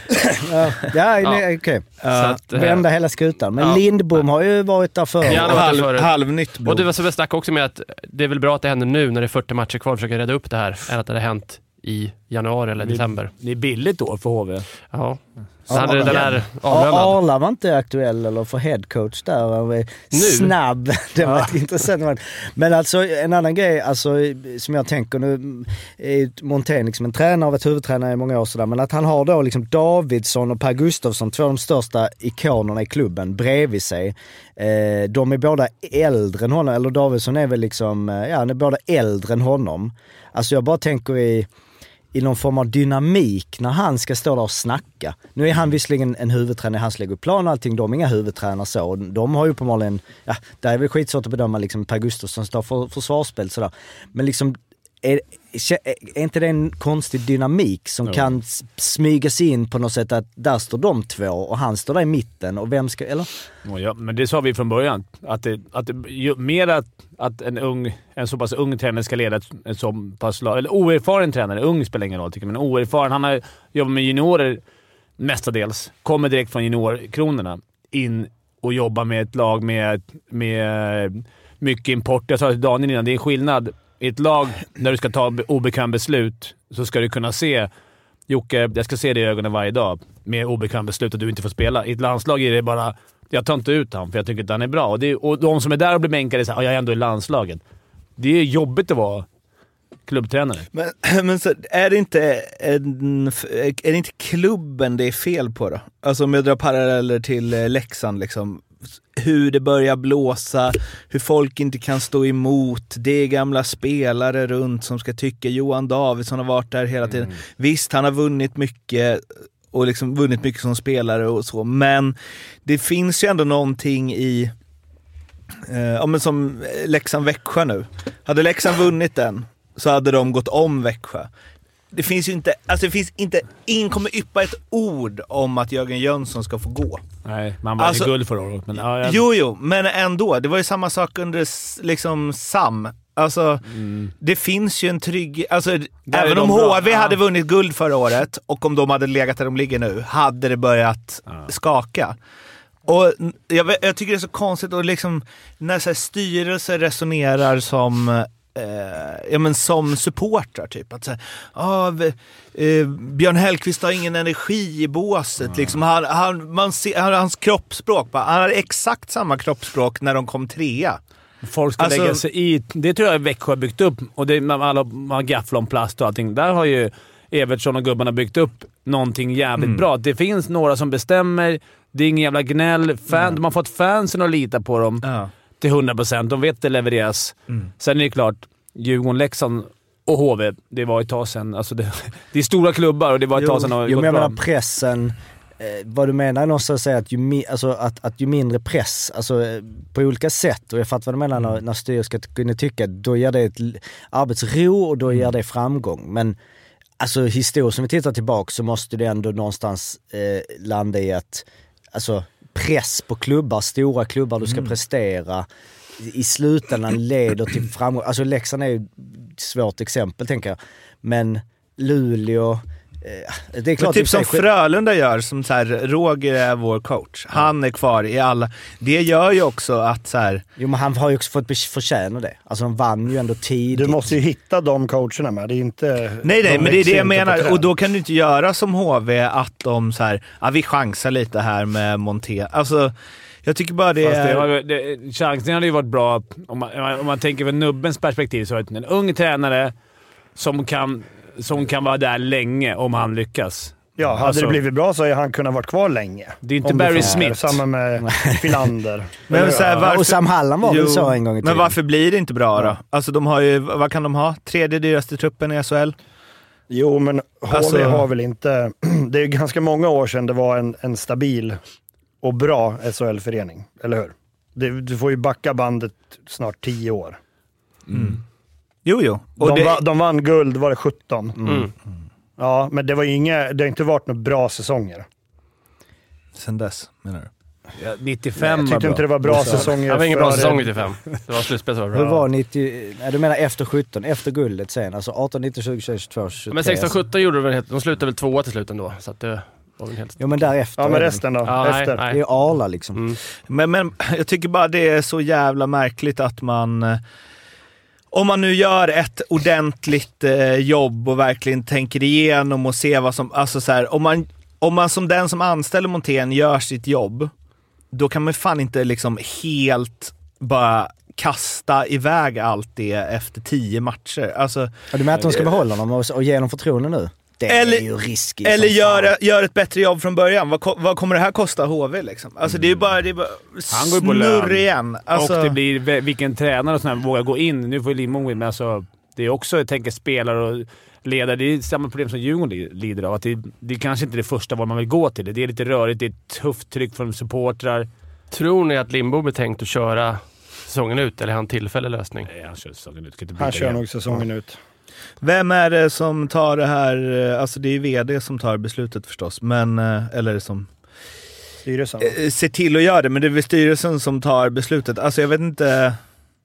ja, ja, nej, okej. Så att, eh, Vända hela skutan. Men ja. Lindbom har ju varit där förr. Ja, där förut. halvnytt blod. Och det var som jag snackade också med att det är väl bra att det händer nu när det är 40 matcher kvar, försöka reda upp det här, än att det hade hänt i januari eller december. Det är billigt då för HV. Ja. Så hade den här Ja. Arla var inte aktuell eller för headcoach där. Snabb. Det var ett intressant. Men alltså en annan grej alltså, som jag tänker nu är Montén liksom en tränare varit huvudtränare i många år sådär. Men att han har då liksom Davidsson och Per Gustafsson, två av de största ikonerna i klubben, bredvid sig. Eh, de är båda äldre än honom, eller Davidsson är väl liksom, eh, ja han är båda äldre än honom. Alltså jag bara tänker i i någon form av dynamik när han ska stå där och snacka. Nu är han visserligen en huvudtränare, han lägger upp plan och allting, de är inga huvudtränare så. De har ju uppenbarligen, ja, där är väl skitsvårt att bedöma liksom Per Gustafsson står för försvarsspel sådär. Men liksom, är, är inte det en konstig dynamik som Jo. kan smyga sig in på något sätt att där står de två och han står där i mitten och vem ska, eller? Ja, men det sa vi från början. Att det, att ju mer att, att en, ung, en så pass ung tränare ska leda ett, ett så pass. Eller oerfaren tränare. Ung spelar ingen roll tycker jag, men oerfaren. Han har jobbat med juniorer mestadels. Kommer direkt från juniorkronorna in och jobbar med ett lag med, med mycket import. Jag sa till Daniel innan, det är skillnad. I ett lag där du ska ta obekväm beslut så ska du kunna se Jocke, jag ska se dig i ögonen varje dag med obekväm beslut att du inte får spela. I ett landslag är det bara jag tar inte ut honom för jag tycker inte han är bra. Och, det, och de som är där och blir bänkade säger att jag är ändå i landslaget. Det är jobbigt att vara klubbtränare. Men, men så, är, det inte en, är det inte klubben det är fel på då? Alltså om jag drar paralleller till eh, Leksand liksom. Hur det börjar blåsa, hur folk inte kan stå emot. Det är gamla spelare runt som ska tycka. Johan Davidsson har varit där hela tiden. Visst, han har vunnit mycket och liksom vunnit mycket som spelare och så. Men det finns ju ändå någonting i, eh, ja men som Leksand-Växjö nu. Hade Leksand vunnit den så hade de gått om Växjö. Det finns ju inte, alltså det finns inte, ingen kommer yppa ett ord om att Jörgen Jönsson ska få gå. Nej, man vann Alltså- guld förra året. Men, ja, jag, Jo, jo, men ändå. Det var ju samma sak under liksom Sam. Alltså, det finns ju en trygg... Alltså, Mm. Även om bra. HV Ja. hade vunnit guld förra året och om de hade legat där de ligger nu, hade det börjat skaka. Och jag, jag tycker det är så konstigt och liksom, när så här, styrelser resonerar som eh, ja, men som supportrar. Typ. Att, så här, ah, eh, Björn Hellkvist har ingen energi i båset. Liksom. Han, han, man ser, han, hans kroppsspråk, bara, han hade exakt samma kroppsspråk när de kom trea. Folk ska Alltså- lägga sig i. Det tror jag Växjö har byggt upp. Och det, alla man har gafflonplast och allting. Där har ju Evertsson och gubbarna byggt upp någonting jävligt Mm. bra. Det finns några som bestämmer. Det är ingen jävla gnäll. Fan, De har fått fansen att lita på dem Ja. Till 100%. De vet att det levereras. Mm. Sen är det klart, Djurgården, Leksand och HV, det var ett tag sedan. Alltså det, det är stora klubbar och det var ett tag sedan det Jo, men jag bra. menar pressen. Eh, vad du menar är någonstans säga att ju, mi, alltså, att, att ju mindre press, alltså på olika sätt, och jag fattar vad du menar när, när styrelsen ska kunna tycka, då ger det ett arbetsro och då ger det framgång. Men alltså historiskt, om vi tittar tillbaka så måste det ändå någonstans eh, landa i att, alltså press på klubbar, stora klubbar du ska prestera, i slutändan leder till framgång. Alltså Leksand är ju ett svårt exempel tänker jag. Men Luleå, det är Men klart i typ som Frölunda gör, som så här, Roger är vår coach. Han är kvar i alla... Det gör ju också att så här, Jo men han har ju också fått förtjäna det. Alltså de vann ju ändå tidigt. Du måste ju hitta de coacherna med. Det är inte... Nej, nej, de men det är det jag menar. Och då kan du inte göra som HV, att de så här, ja, vi chansar lite här med Monté. Alltså, jag tycker bara det Fast det är... har, det, chansen hade ju varit bra om man, om man tänker från nubbens perspektiv. Så är det en ung tränare som kan, som kan vara där länge om han lyckas. Ja, hade Alltså- det blivit bra så hade han kunnat vara kvar länge. Det är inte Barry. Smith. Samma med Filander. Men så här, varför- Och Sam Hallam var väl så en gång i tiden. Men varför blir det inte bra då? Alltså de har ju, vad kan de ha? Tredje dyraste truppen i SHL? Jo, men HV Alltså- har väl inte... Det är ganska många år sedan det var en, en stabil och bra SHL-förening, eller hur? Det, du får ju backa bandet snart tio år. Jo, jo. Och de, det, va, de vann guld, var det 17? Mm. Ja, men det, var ju inga, det har inte varit några bra säsonger. Sen dess, menar du? Ja, 95 Jag tyckte inte det var bra säsonger. Det var ingen bra säsong 95. Det var slutspel som var Hur bra. var 90... Nej, du menar efter 17, efter guldet sen? Alltså 18, 19, 20, 21, 22, 23. Men 16-17 gjorde de väl helt... De slutade väl tvåa till slut ändå. Så att det var helt... Jo men därefter. Ja, men resten då? Ja, nej, Efter? Det är nej. ju Arla liksom. Mm. Men, men jag tycker bara det är så jävla märkligt att man... Om man nu gör ett ordentligt eh, jobb och verkligen tänker igenom och ser vad som... Alltså så här, om, man, om man som den som anställer Montén gör sitt jobb, då kan man fan inte liksom helt bara kasta iväg allt det efter tio matcher. Alltså, Och du menar att de ska behålla honom och, och ge honom förtroende nu? Det Eller- är ju risky Eller gör, gör ett bättre jobb från början. Vad, vad kommer det här kosta HV liksom? Alltså det är bara, det är bara Han går ju på lön. snurr igen. Alltså, Och det blir vilken tränare och sådär vågar gå in. Nu får ju Lindbom gå in, men alltså, det är också, jag tänker, spelare och ledare. Det är samma problem som Djurgården li- lider av. Att det, det är kanske inte är det första val man vill gå till. Det är lite rörigt, det är ett tufft tryck från supportrar. Tror ni att Lindbom är tänkt att köra säsongen ut, eller är han tillfällig lösning? Nej, han kör säsongen ut. Kan inte Han kör igen. nog säsongen ut. Vem är det som tar det här, eh, alltså det är VD som tar beslutet förstås, men, eh, eller som Styrelsen. eh, ser till att göra det, men det är väl styrelsen som tar beslutet. Alltså jag vet inte,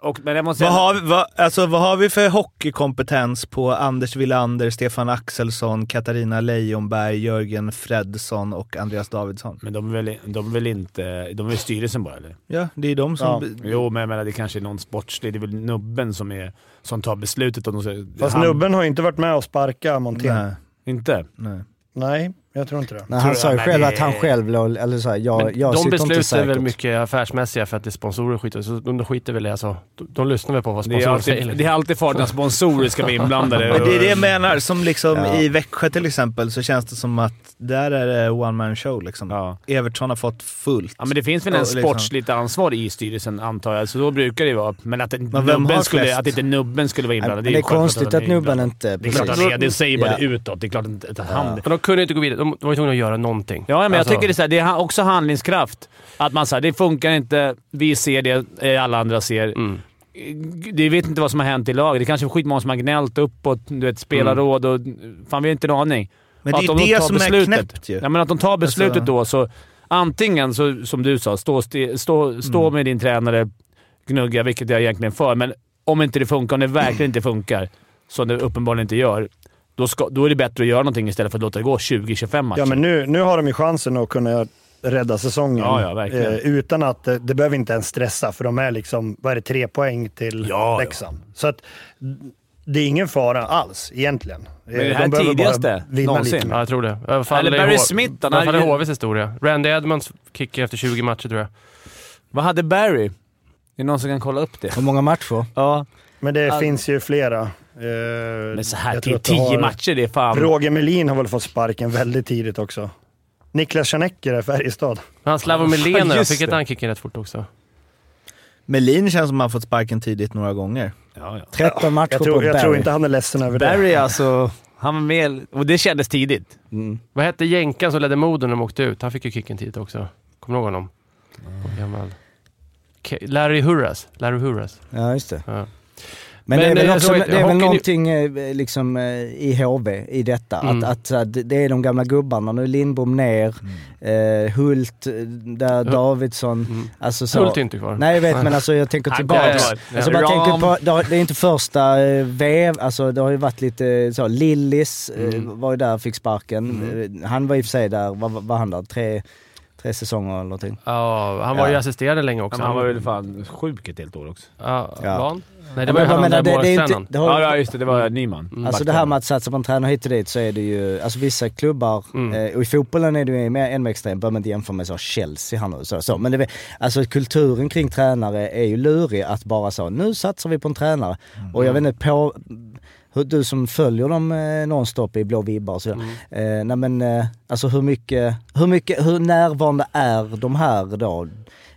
Och, men jag måste vad har, vi, vad, alltså, vad har vi för hockeykompetens på Anders Wilander, Stefan Axelsson, Katarina Leijonberg, Jörgen Fredsson och Andreas Davidsson? men de är väl, de är väl inte... De är väl styrelsen bara, eller? Ja, det är de som... Ja. Jo, men jag menar, det kanske är någon sportslig. Det är väl nubben som, är, som tar beslutet. Om de Fast han- nubben har ju inte varit med och sparka Montén. Nej, Inte? nej. Nej, jag tror inte det. Nej, han sa ju själv men att han det- själv låg, eller så här, jag, Men jag de är säkert. väl mycket affärsmässiga för att det är sponsorer och skit. Så de skiter väl i alltså. De, de lyssnar väl på vad Det är, sponsorer säger. alltid, det är alltid farligt när sponsorer ska vara inblandade. Men det är det jag menar, som liksom Ja. i Växjö till exempel så känns det som att där är det one man show liksom. Ja. Evertsson har fått fullt. Ja, men det finns väl en liksom- sportsligt ansvar i styrelsen, antar jag. Så då brukar det vara. Men att, har nubben skulle, att inte nubben skulle vara Men inblandad, det ju är självklart konstigt han att nubben inte... Det är klart han är. Det säger bara Ja. det utåt. Det är klart att att han... Men de kunde inte gå vidare. De de var ju tvungna att göra någonting. Ja, men jag Alltså, tycker det är, så här, det är också handlingskraft. Att man säger det funkar inte, vi ser det eh, alla andra ser. Mm. Det vet inte vad som har hänt i laget. Det är kanske är skitmånga som har gnällt uppåt, du vet, spelarråd och... Fan, vi har inte en aning. Men det är Att de ju det som är beslutet. knäppt ju. Ja, men att de tar beslutet Alltså- då, så antingen så, som du sa, stå, stå, stå Mm. med din tränare, gnugga, vilket jag egentligen är för. Men om inte det funkar, om det verkligen inte funkar, som det uppenbarligen inte gör, då, ska, då är det bättre att göra någonting istället för att låta det gå 20-25 matcher. Ja, men nu, nu har de ju chansen att kunna rädda säsongen. Ja, ja. Eh, utan att, eh, det behöver inte ens stressa, för de är liksom, vad är det, tre poäng till Ja, ja. Leksand. Så att det är ingen fara alls egentligen. Men det Eh, här de tidigaste vinna någonsin. lite. Ja, jag tror det. Fall Eller Barry Smith, han hade ju- HVs historia. Randy Edmonds kickar efter 20 matcher tror jag. Vad hade Barry? Är det någon som kan kolla upp det? Hur många matcher? Ja. Men det All- finns ju flera. Eh, Men så här jag till 10 har- matcher, det är fan... Roger Melin har väl fått sparken väldigt tidigt också. Niklas Janecker är Färjestad. Han Melén då, just fick han kicka rätt fort också? Melin känns som att han fått sparken tidigt några gånger. Ja, ja. 13 matcher Jag tror, på jag Barry. tror inte han är ledsen över det. Barry alltså, han var med och det kändes tidigt. Mm. Vad hette jänkan som ledde Modo när de åkte ut? Han fick ju kicken tidigt också. Kommer du ihåg honom? Gammal. Ke- Larry Hurras. Larry Hurras. Ja, just det. Ja. Men, Men, det är väl, eh, också, så det är väl någonting eh, liksom, eh, i HV i detta. Mm. Att, att här, det är de gamla gubbarna. Nu Lindbom ner, eh, Hult, där Hult. Davidsson. Mm. Alltså så. Hult är inte kvar. Nej jag vet men alltså jag tänker kommer Alltså, bara tänker på, det är inte första vev, alltså det har ju varit lite så, Lillis Mm. var ju där fick sparken. Eh, Han var i och för sig där, vad var han där? Tre, tre säsonger eller någonting. Ja, han var ju assisterande länge också. Men han var väl fan sjuk ett helt år också. Ja, Ja. Nej, det var ju han menar, där det- har- Ja, just det. Det var Nyman. Mm. Alltså det här med att satsa på en tränare hit och dit så är det ju, alltså vissa klubbar, Mm. eh, och i fotbollen är det ju mer, än mer extremt, behöver man inte jämföra med så Chelsea här nu. Så, så. Men det, alltså kulturen kring tränare är ju lurig att bara så, nu satsar vi på en tränare. Och jag vet inte på, du som följer dem eh, nonstop i blå vibbar och så. Mm. Eh, nej men eh, alltså hur mycket, hur mycket, hur närvarande är de här då?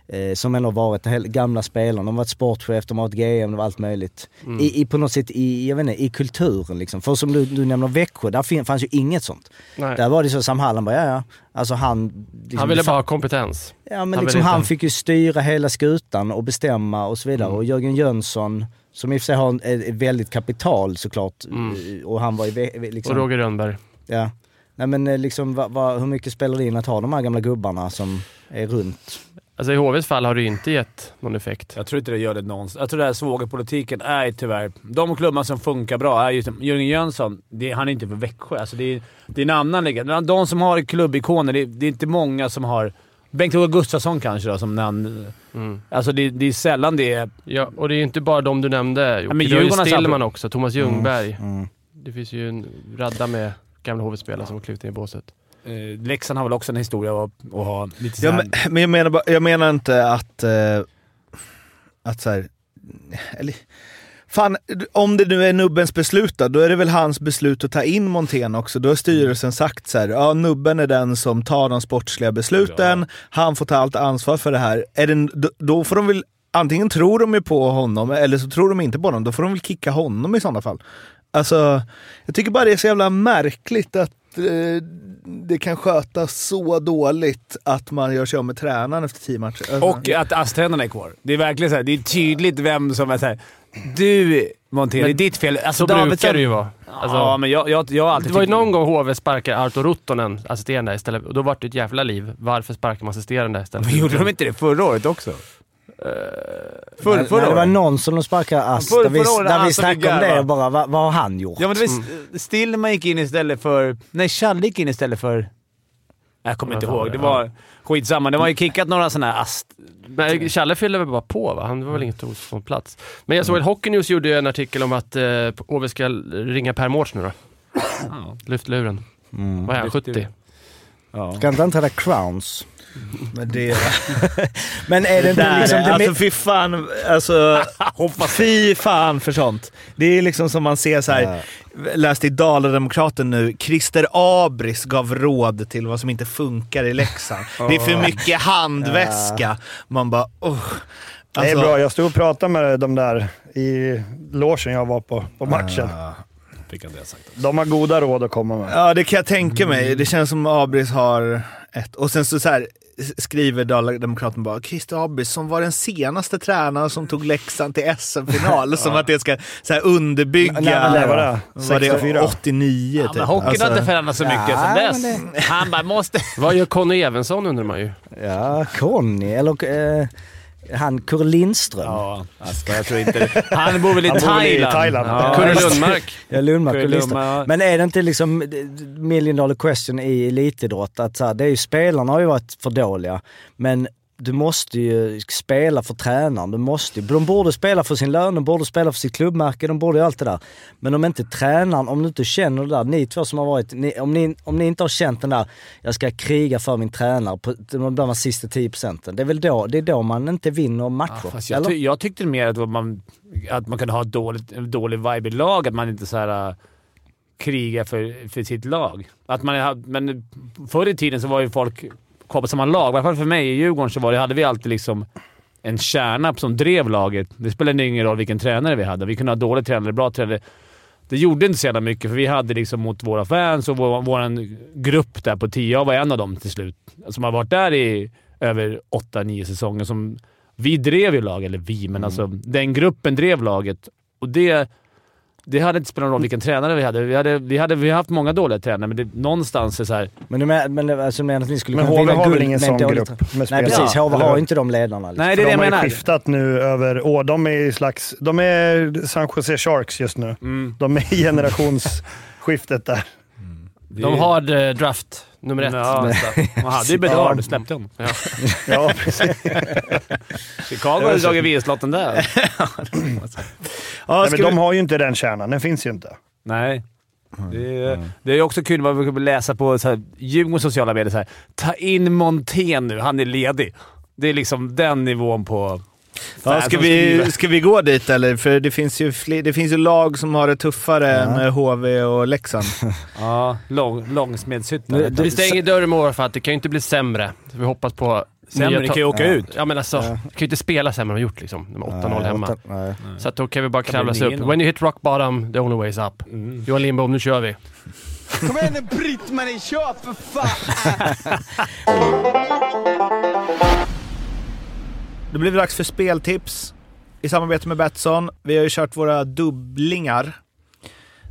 Eh, som ändå varit gamla spelarna, de har varit sportchef, de har varit GM, de har allt Mm. möjligt. I, I på något sätt i, jag vet inte, i kulturen liksom. För som du, du nämner Växjö, där fanns ju inget sånt. Nej. Där var det så Sam Hallen bara, ja ja. Alltså han... Liksom, Han ville det bara ha kompetens. Ja men Han liksom han fick ju styra hela skutan och bestämma och så vidare. Mm. Och Jörgen Jönsson, som i och för sig har ett ett väldigt kapital såklart. Mm. eh, Och han var ju liksom... Och Roger Rönnberg. Ja. Nej men eh, liksom vad, vad, hur mycket spelar det in att ha de här gamla gubbarna som är runt? Alltså i HVs fall har det ju inte gett någon effekt. Jag tror inte det gör det någonsin. Jag tror den här svågerpolitiken är tyvärr... De klubbar som funkar bra är ju Jörgen Jönsson. Det, han är inte för Växjö. Alltså det, är, det är en annan liga. De som har klubbikoner, det, det är inte många som har... Bengt-Olof Gustafsson kanske då, som när han... Mm. Alltså det, det är sällan det är... Ja, och det är ju inte bara de du nämnde Jocke. men Du har ju Stillman satt- också, Thomas Ljungberg. Mm. Det finns ju en radda med gamla HV-spelare som har klivit in i båset. Eh, Leksand har väl också en historia att, att ha lite Ja, såhär... men, men jag, menar, jag menar inte att... Eh, att så här, eller, Fan, om det nu är nubbens beslut då, då är det väl hans beslut att ta in Montén också. Då har styrelsen sagt så här, ja nubben är den som tar de sportsliga besluten, han får ta allt ansvar för det här. Är det, då, får de väl, antingen tror de ju på honom eller så tror de inte på honom. Då får de väl kicka honom i sådana fall. Alltså, jag tycker bara det är så jävla märkligt att eh, det kan skötas så dåligt att man gör sig av med tränaren efter tio matcher. Alltså, Och att ASS-tränarna är kvar. Det är verkligen så här, det är tydligt vem som är såhär. Du är Men ditt fel. Alltså, så brukar Davidsson- det ju vara. Alltså, ja, men jag, jag, jag har alltid det var ju någon gång HV sparkade Arto Ruttonen, assisterande, istället. Och då var det ett jävla liv. Varför sparkar man assisterande istället? Men gjorde de inte det förra året också? Förr, Nej, förra nej, det var året? någon som de sparkade ass, Förr- där vi, förra året, där vi snackade om det och bara, vad, vad har han gjort? Ja, men det var Stillman gick in istället för... Nej, Challe gick in istället för... Jag kommer inte ihåg. Det var det? Skitsamma. Det var ju kickat några sådana här ast... Men Challe fyllde väl bara på va? Han var väl inte hos på plats. Men jag såg att Hockey News gjorde en artikel om att eh, HV ska ringa Per Mårts nu då. Lyft luren. Mm. Vad är han? Lyft 70? Ja. Ska inte han träda crowns? Men det... Men är det inte där, liksom... Det, alltså fy fan, alltså fy fan för sånt. Det är liksom som man ser så här. läste i Dala-Demokraten nu, Christer Abris gav råd till vad som inte funkar i Leksand. Det är för mycket handväska. Man bara, oh. Det är bra. Jag stod och pratade med de där i logen jag var på, på matchen. sagt. De har goda råd att komma med. Ja, det kan jag tänka mig. Det känns som Abris har ett. Och sen så, så här, skriver Dala-Demokraten bara Christer Abris som var den senaste tränaren som tog Leksand till SM-final. Som att det ska så här, underbygga... När var det? Var det 64? 89 Ja, typ. men hockeyn har inte förändrats så mycket Ja, sen men dess. Han bara måste... Vad gör Conny Evensson undrar man ju. Ja, Conny eller eh, han Kurre Lindström. Ja, alltså, jag tror inte... Han bor väl i Han väl i Thailand? Thailand. Ja, Kurre Lundmark. Ja, Lundmark Kurre. Lundmark. Men är det inte liksom million dollar question i elitidrott att så här, det är ju, spelarna har ju varit för dåliga, men du måste ju spela för tränaren. Du måste de borde spela för sin lön, de borde spela för sitt klubbmärke, de borde ju allt det där. Men om inte tränaren, om du inte känner det där, ni två som har varit, ni, om, ni, om ni inte har känt den där, jag ska kriga för min tränare på de de sista 10 procenten. Det är väl då, det är då man inte vinner matcher? Ja, jag, ty jag tyckte mer att man, att man kunde ha dåligt, dålig vibe i lag. Att man inte så här, äh, krigar för, för sitt lag. Att man, men förr i tiden så var ju folk kvar på samma lag. I alla fall för mig i Djurgården så var det, hade vi alltid liksom en kärna som drev laget. Det spelade ingen roll vilken tränare vi hade. Vi kunde ha dålig tränare, bra tränare. Det gjorde inte så jävla mycket, för vi hade liksom mot våra fans och vår, vår grupp där på 10. Jag var en av dem till slut. Som har varit där i över 8-9 säsonger. Som, vi drev ju laget, eller vi, men alltså den gruppen drev laget. Och det, det hade inte spelat någon roll vilken tränare vi hade. Vi hade, vi hade vi har haft många dåliga tränare, men det, någonstans är så här, Men du menar, men, alltså, du menar att ni skulle Men kunna HV vinna har väl guld ingen med en sån grupp med Nej spelare? precis, HV eller har ju inte de ledarna. Liksom. Nej, det är det de jag har ju menar. skiftat nu över år. De är i slags... De är San Jose Sharks just nu. Mm. De är i generationsskiftet där. De har eh, draft nummer ett. Ja, man hade ju Bedard, släppte hon. Ja. Ja, precis. Chicago hade dragit vinstlotten där. Ja, Nej, men de har ju inte den kärnan. Den finns ju inte. Nej. Det är, det är också kul vad vi kan läsa på så här, Djurgårdens sociala medier. Så här, Ta in Montén nu, han är ledig. Det är liksom den nivån på Ja, ska, vi, ska vi gå dit eller? För det finns ju, det finns ju lag som har det tuffare än HV och Leksand. Ja, lång, Långsmedshyttan. Vi stänger dörren med för att det kan ju inte bli sämre. Så vi hoppas på... Sämre, ni kan ju åka ut. Ja, men alltså, Ja. kan ju inte spela sämre än vi gjort liksom. Med 8-0 Nej, hemma. åtta- nej. Så att då kan vi bara kravla sig upp. 9-0. When you hit rock bottom, the only way is up. Mm. Johan Lindbom, nu kör vi. Kom igen nu Britt-Marie, kör för fan! Då blir det dags för speltips i samarbete med Betsson. Vi har ju kört våra dubblingar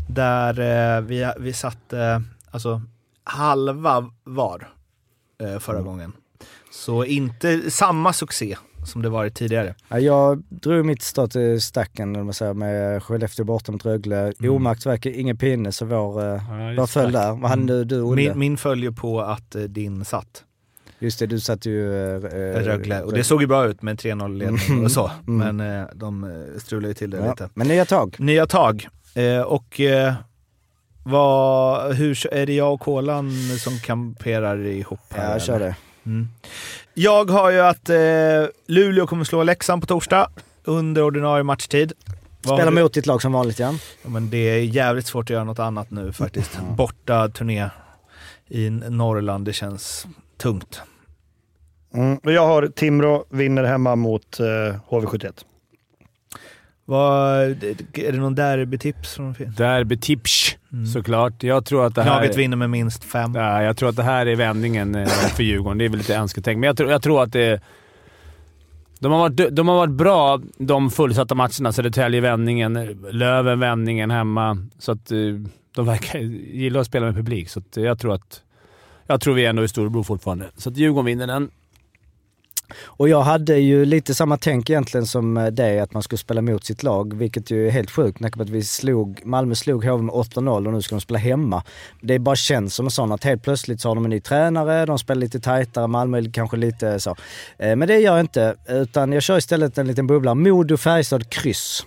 där eh, vi, vi satte alltså halva var eh, förra gången. Så inte samma succé som det varit tidigare. Ja, jag drog mitt start till stacken om man säger, med Skellefteå borta mot Rögle. Mm. Omärkt verkar ingen pinne så vår, eh, Ja, vår föll där. Vad hade du, du Olle? Min, min följer på att eh, din satt. Just det, du satte ju... eh, eh, Rögle. Och det såg ju bra ut med 3-0 ledning och så. Mm. Men eh, de eh, strulade ju till det ja. lite. Men nya tag. Nya tag. Eh, och eh, vad, hur, är det jag och Kolan som kamperar ihop? här, Ja, jag kör det. Mm. Jag har ju att eh, Luleå kommer slå Leksand på torsdag under ordinarie matchtid. Vad Spela mot ditt lag som vanligt ja. Ja, men det är jävligt svårt att göra något annat nu faktiskt. Borta turné i Norrland, det känns tungt. Mm. och Jag har Timrå vinner hemma mot eh, HV71. Vad, är det någon derbytips? Från Derbytips, Mm. såklart. Jag tror att det här... Laget vinner med minst fem. Ja, jag tror att det här är vändningen eh, för Djurgården. Det är väl lite önsketänk, men jag tror, jag tror att det... De har, varit, de har varit bra de fullsatta matcherna. Södertälje vändningen, Löven vändningen hemma. Så att eh, de verkar gilla att spela med publik, så att jag tror att... Jag tror vi är ändå i Storebro fortfarande. Så att Djurgården vinner den. Och jag hade ju lite samma tänk egentligen som eh, dig, att man skulle spela mot sitt lag, vilket ju är helt sjukt. Med att vi slog, Malmö slog HV med 8-0 och nu ska de spela hemma. Det bara känns som en sån att helt plötsligt så har de en ny tränare, de spelar lite tajtare, Malmö är kanske lite så. Eh, men det gör jag inte, utan jag kör istället en liten bubbla. Modo-Färjestad kryss.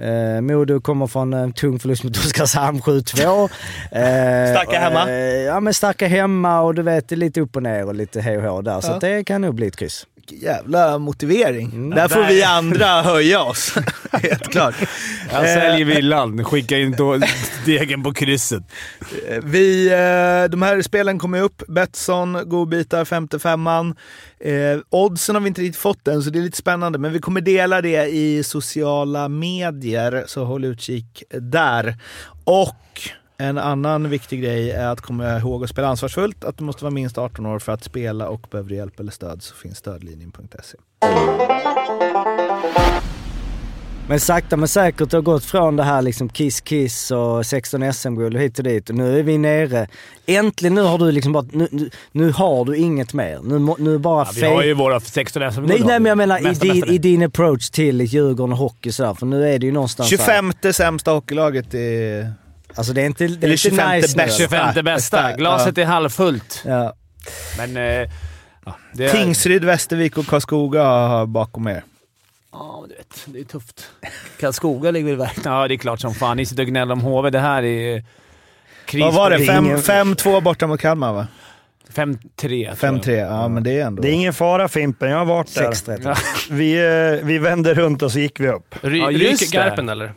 Eh, Modo kommer från en tung förlust mot Oskarshamn 7-2. Eh, Starka hemma. Eh, ja men starka hemma och du vet, lite upp och ner och lite hej och hå där. Så Ja. att det kan nog bli ett kryss. Vilken jävla motivering. Mm. Där får vi andra höja oss. Helt klart. Jag säljer villan. Skicka in degen på krysset. Eh, Vi, eh, de här spelen kommer upp. Betsson, godbitar, 55an. Eh, oddsen har vi inte riktigt fått än, så det är lite spännande. Men vi kommer dela det i sociala medier, så håll utkik där. Och en annan viktig grej är att komma ihåg att spela ansvarsfullt. Att du måste vara minst 18 år för att spela och behöver du hjälp eller stöd så finns stödlinjen.se. Men sakta men säkert har gått från det här liksom kiss-kiss och 16 SM-guld hit och dit och nu är vi nere. Äntligen nu har du liksom bara, nu, nu, nu har du inget mer. Nu, nu bara Ja, vi har ju våra 16 SM Nej, nej men jag menar i din, i din approach till Djurgården och hockey sådär, för nu är det ju någonstans så här- 25 sämsta hockeylaget i... Alltså det är inte, det är Eller inte 25 nice bästa. 25 bästa. Glaset Ja. är halvfullt. Ja. Men... Eh, ja, det är, Tingsryd, Västervik och Karlskoga bakom er. Ja, du vet. Det är tufft. Karlskoga ligger väl verkligen... Ja, det är klart som fan. Ni sitter och gnäller om HV. Det här är... Kris Vad var det? Det är Fem- ingen- 5-2 borta mot Kalmar va? 5-3. 5-3, ja men det är ändå... Det är ingen fara Fimpen, jag har varit där. 6-13. Vi, eh, vi vände runt och så gick vi upp. Ry, Ja, ryker. Garpen eller?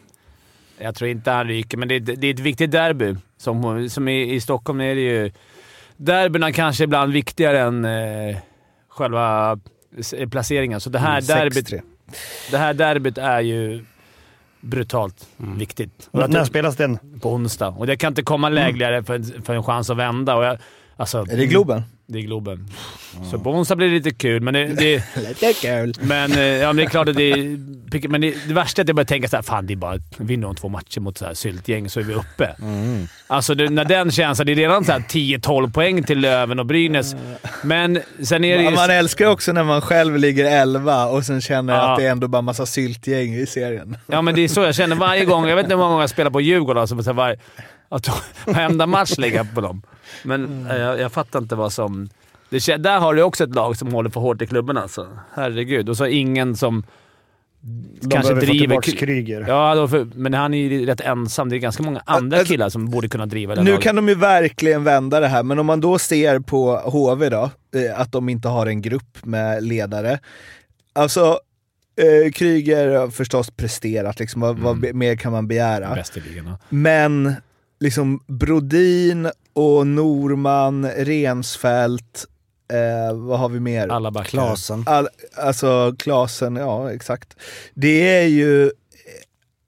Jag tror inte han ryker, men det är, det är ett viktigt derby. Som, som i, I Stockholm är det ju... Derbyna kanske ibland viktigare än eh, själva s- placeringen. Så det här, Mm, derbyt, 6-3. det här derbyt är ju brutalt viktigt. Och när spelas den? På onsdag. Och det kan inte komma lägligare för, en- för en chans att vända. Och jag, alltså, Är det Globen? Det är Globen. Så på onsdag blir det lite kul, men det... det Lite kul. men, eh, ja, men det är klart att det är... Men det, det värsta är att jag börjar tänka såhär, fan det är bara vinner de två matcher mot så här syltgäng så är vi uppe. Alltså det, när den känslan... Det är redan så här 10-12 poäng till Löven och Brynäs. Men sen är det ju... Man älskar också när man själv ligger 11 och sen känner Ja. att det är ändå bara massa syltgäng i serien. Ja, men det är så jag känner varje gång. Jag vet inte hur många gånger jag spelar på Djurgården. Alltså, så här, var, att varenda match lägger jag på dem. Men eh, jag, jag fattar inte vad som... Det, där har du också ett lag som håller för hårt i klubben alltså. Herregud. Och så ingen som De kanske få driver... tillbaka Kryger. Ja, då för, men han är ju rätt ensam. Det är ganska många andra Alltså, killar som borde kunna driva det Nu laget. kan de ju verkligen vända det här, men om man då ser på HV då, eh, att de inte har en grupp med ledare. Alltså, eh, Kryger har förstås presterat, liksom, vad, vad be- mer kan man begära? Bäst i ligan. ja. Men liksom Brodin och Norman, Rensfeldt, eh, vad har vi mer? Alla backar. Klasen. All, alltså Klasen, ja exakt. Det är ju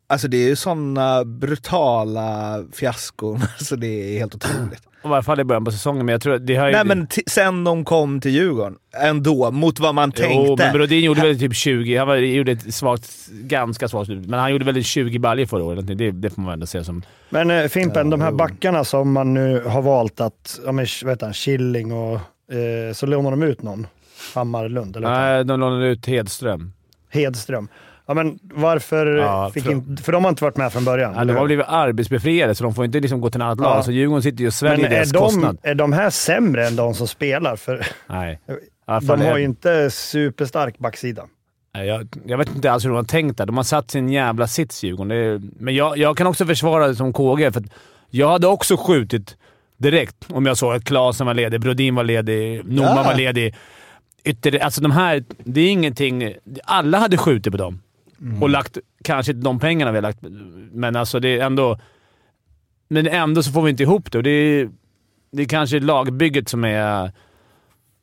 Alltså det är ju sådana brutala fiaskon, alltså det är helt otroligt. I varje fall i början på säsongen, men jag tror att det har ju... Nej men sen de kom till Djurgården, ändå, mot vad man Jo, tänkte. men Brodin gjorde väl typ 20. Han var, gjorde ett svagt, ganska svagt slut, men han gjorde väl 20 baljor förra året. Det, det får man ändå se som... Men eh, Fimpen, de här backarna som man nu har valt att, ja men vad heter han, Killing och eh, så lånar de ut någon. Hammarlund, eller? Nej, de lånade ut Hedström. Hedström. Ja men varför Ja, fick för- inte, för de har inte varit med från början. Ja, de har blivit arbetsbefriade, så de får inte liksom gå till ett annat Ja. lag. Så Djurgården sitter ju och sväljer deras de, kostnad. är de här sämre än de som spelar? För Nej. De har ju inte superstark backsida. Jag, jag vet inte alls hur de har tänkt där. De har satt sin jävla sits, Djurgården. Är, men jag, jag kan också försvara det som KG, för jag hade också skjutit direkt om jag såg att Klasen var ledig, Brodin var ledig, Norman Ja. var ledig. Ytter, alltså de här, det är ingenting... Alla hade skjutit på dem. Och lagt, kanske inte de pengarna vi har lagt, men alltså det är ändå... Men ändå så får vi inte ihop det. Och det är, det är kanske lagbygget som är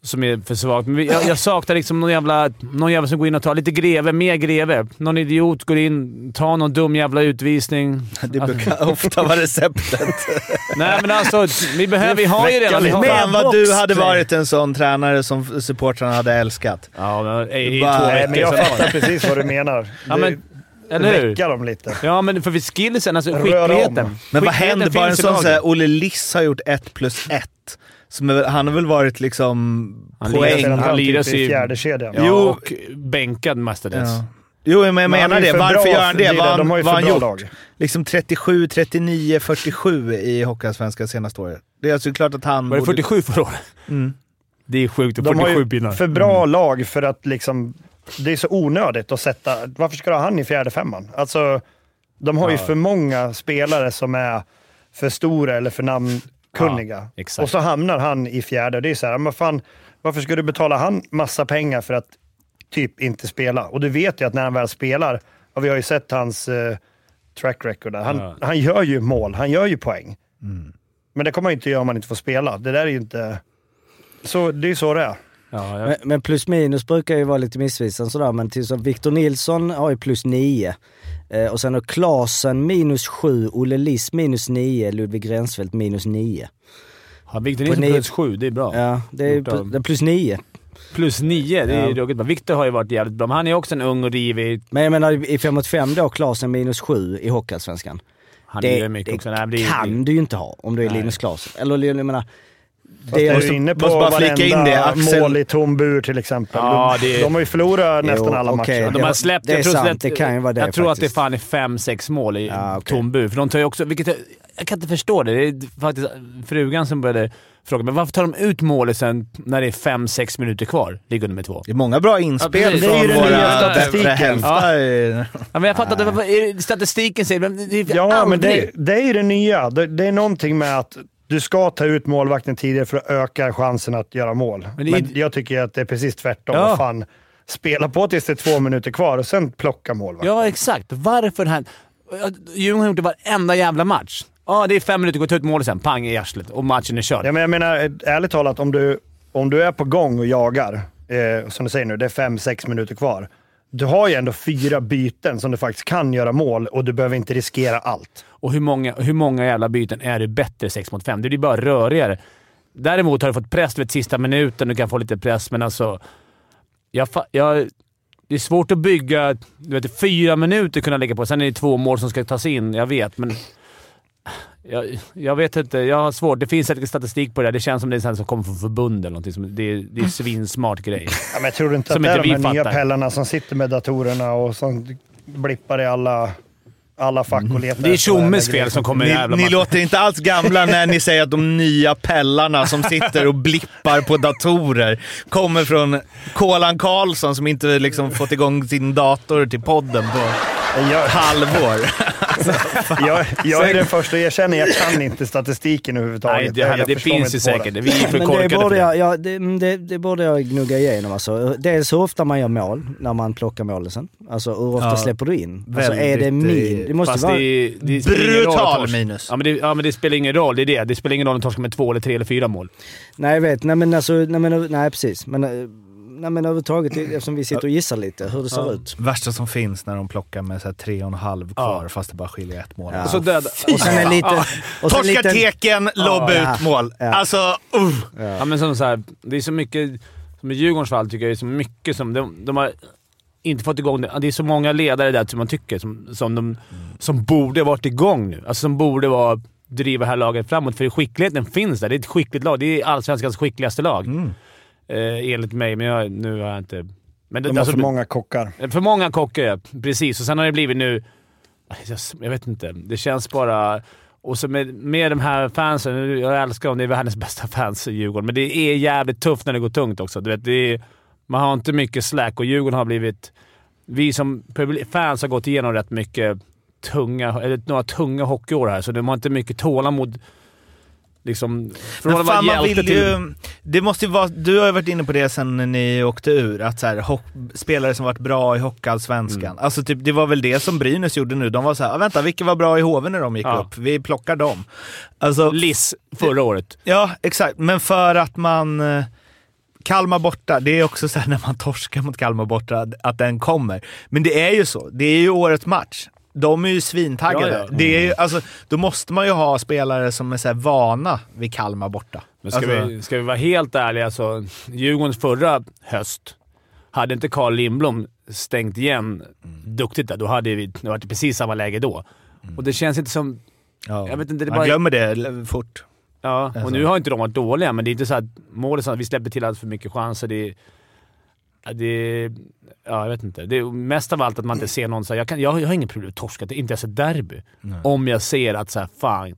som är för svagt. Men jag, jag saknar liksom någon jävla, någon jävla som går in och tar lite greve, mer greve. Någon idiot går in, tar någon dum jävla utvisning. Det brukar ofta vara receptet. Nej men alltså, vi behöver... Vi har ju redan... Har, Men vad du hade varit en sån tränare som supportrarna hade älskat. Ja, men, i, i Bara- två veckor. Men jag fattar precis vad du menar. Ja, Det- men, eller hur? Väcka dem lite. Ja, men för vi skillsen, alltså skickligheten. Men vad händer? Bara en sån såhär, Olle Liss har gjort ett plus ett. Som är, han har väl varit liksom Han poäng... Han lirar typ i fjärde kedjan. Ja, Jo. och bänkad mestadels. Ja. Jo, men jag Men han menar ju det. för Varför gör han det? Vad har De har han, ju har gjort? lag. Liksom 37, 39, 47 i Hockeyallsvenskan senaste året. Det är alltså klart att han Var det borde... 47 förra året? Mm. Det är sjukt. De har 47 ju pinnar. för bra lag för att liksom... Det är så onödigt att sätta... Varför ska du ha han i fjärde femman? Alltså, de har ju Ja. för många spelare som är för stora eller för namnkunniga. Ja, exakt. och så hamnar han i fjärde. Det är så här, men fan, varför ska du betala han massa pengar för att typ inte spela. Och du vet ju att när han väl spelar, och vi har ju sett hans eh, track record där, han, Ja. han gör ju mål, han gör ju poäng. Mm. Men det kommer han ju inte göra om han inte får spela. Det där är ju inte... Så, det är ju så det är. Ja, Men, men plus minus brukar ju vara lite missvisande sådär, men till så Victor Nilsson har ju plus 9. Eh, och sen har Klasen minus 7, Olle Liss minus 9, Ludvig Rensfeldt minus 9. Har Victor På Nilsson plus sju, det är bra. Ja, det är, pl- det plus 9. Plus nio, det är Ja. ruggigt bra. Victor har ju varit jävligt bra, men han är också en ung och rivig. Men jag menar i 5 mot 5 då, Klasen minus 7 i Hockeyallsvenskan. Han Det- mycket det också. Nej, det kan du ju inte ha om du är Nej. Linus Klasen. Eller jag menar... Fast det är du inne på måste bara flika in det, Axel- mål i tom bur till exempel. Ja, de, det- de har ju förlorat nästan Jo, alla okej. matcher. De har släppt, det är jag tror sant, släppt- det kan ju vara det Jag tror att det faktiskt. fan är fem, sex mål i Ja, okej. tom bur. För de tar ju också, vilket jag, jag kan inte förstå det. Det är faktiskt frugan som började fråga mig varför tar de ut målet sen när det är fem, sex minuter kvar? Ligger nummer två. Det är många bra inspel Ja, från Det är ju den våra nya statistiken. i- Ja, men jag fattar inte. Statistiken säger men det är Ja, aldrig. men det, det är ju det nya. Det, det är någonting med att du ska ta ut målvakten tidigare för att öka chansen att göra mål. Men Men, jag tycker att det är precis tvärtom. Ja. Fan, spela på tills det är två minuter kvar och sen plocka målvakten. Ja, exakt. Varför här... Djurgården har gjort det varenda jävla match. Ja, det är fem minuter, går ta ut målet sen. Pang i arslet och matchen är körd. Ja, men jag menar, ärligt talat, om du, om du är på gång och jagar, eh, som du säger nu, det är fem, sex minuter kvar. Du har ju ändå fyra byten som du faktiskt kan göra mål och du behöver inte riskera allt. Och hur många, hur många jävla byten är det bättre 6 mot 5? Det blir bara rörigare. Däremot har du fått press vid sista minuten. Du kan få lite press, men alltså... Jag, jag, det är svårt att bygga... Du vet, fyra minuter kunna lägga på. Sen är det två mål som ska tas in. Jag vet, men... Jag, jag vet inte. Jag har svårt. Det finns säkert statistik på det. Det känns som det är sånt som kommer från förbund eller någonting. Som, det, är, det är en svinsmart grej. Ja, men jag tror inte Som att det är de här nya pellarna som sitter med datorerna och som blippar i alla, alla fack och letar Det är Tjommes fel som kommer Ni, jävla ni låter inte alls gamla när ni säger att de nya pellarna som sitter och blippar på datorer kommer från Kolan Karlsson som inte liksom fått igång sin dator till podden på Jag, halvår. jag, jag är den första att erkänna, jag kan inte statistiken överhuvudtaget. Nej, det, Jag- jag det finns ju säkert. det. Vi är för det korkade för borde, det. jag, ja, det, det, det borde jag gnugga igenom alltså. Dels hur ofta man gör mål när man plockar målen sen. Alltså hur ofta Ja, släpper du in? Alltså är det min? Det måste vara... det, det spelar ingen roll att Brutal minus. Ja men, det, ja, men det spelar ingen roll. Det är det. Det spelar ingen roll om de torskar med två, eller tre eller fyra mål. Nej jag vet, nej men alltså, nej, men, nej precis. Men, eh, nej men överhuvudtaget eftersom vi sitter och gissar lite hur det ser Ja. ut. Värsta som finns när de plockar med så här tre och en halv kvar fast det bara skiljer ett mål. Ja. Och så död, Och sen en liten... Och sen en Torskar liten teken, lobb Ja. ut mål. Ja. Alltså, uh. Ja, men som så här, det är så mycket, som i Djurgårdens fall tycker jag det är så mycket som... De, de har inte fått igång det. Det är så många ledare där som man tycker som, som, de, som borde varit igång nu. Alltså som borde vara driva det här laget framåt. För skickligheten finns där. Det är ett skickligt lag. Det är allsvenskans skickligaste lag. Eh, enligt mig, men jag, nu har jag inte... Men det, De har alltså, för många kockar. För många kockar, ja. Precis. Och sen har det blivit nu... Jag, vet inte. Det känns bara... Och så med, med de här fansen, nu- jag älskar dem, det är världens bästa fans i Djurgården, men det är jävligt tufft när det går tungt också. Du vet, det är, man har inte mycket slack och Djurgården har blivit... Vi som fans har gått igenom rätt mycket tunga, eller några tunga hockeyår här, så de har inte mycket tålamod. Liksom, från Men fan, man vill ju, det måste ju vara, du har ju varit inne på det sen ni åkte ur, att så här, hock, spelare som varit bra i Hockeyallsvenskan. Mm. Alltså typ, det var väl det som Brynäs gjorde nu. De var så här, "Ah, vänta vilka var bra i HV när de gick Ja. upp? Vi plockar dem. Alltså, Liss förra året. Ja, exakt. Men för att man... eh, Kalmar borta, det är också så här när man torskar mot Kalmar borta, att den kommer. Men det är ju så. Det är ju årets match. De är ju svintaggade. Ja, ja. Det är ju, alltså, då måste man ju ha spelare som är så här vana vid Kalmar borta. Men ska, Alltså- vi, ska vi vara helt ärliga så Djurgårdens förra höst, hade inte Carl Lindblom stängt igen duktigt där, då hade vi det varit precis samma läge då. Och det känns inte som... Ja. Jag vet inte, det är man bara- glömmer det fort. Ja, Alltså. och nu har inte de varit dåliga, men det är inte så att målet är så att vi släpper till allt för mycket chanser. Det är, det är, ja, jag vet inte. Det är mest av allt att man inte ser någon så här, jag, kan, jag, jag har inget problem med att torska, det är inte ens ett derby. Om jag ser att så här, fan,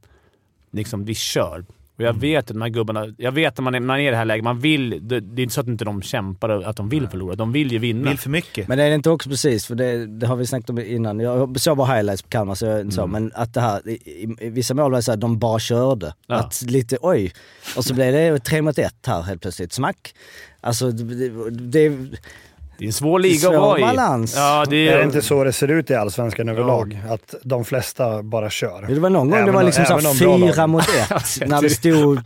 liksom, vi kör. Och jag vet att de här gubbarna, jag vet att man är, man är i det här läget, man vill, det, det är inte så att inte de kämpar att de vill förlora. De vill ju vinna. Vill för mycket. Men är det inte också precis, för det, det har vi snackat om innan, jag såg bara highlights på Kalmar så inte så, Mm. men att det här, i, i, i vissa mål var det så här, de bara körde. Ja. Att lite, oj. Och så blev det tre mot ett här helt plötsligt, smack. Alltså det, det, Det är en svår liga Svår att vara i. balans. Ja, det Är är, det inte så det ser ut i Allsvenskan överlag? Att de flesta bara kör? Det var någon gång det Även var de- liksom så fyra mot ett. när det stod...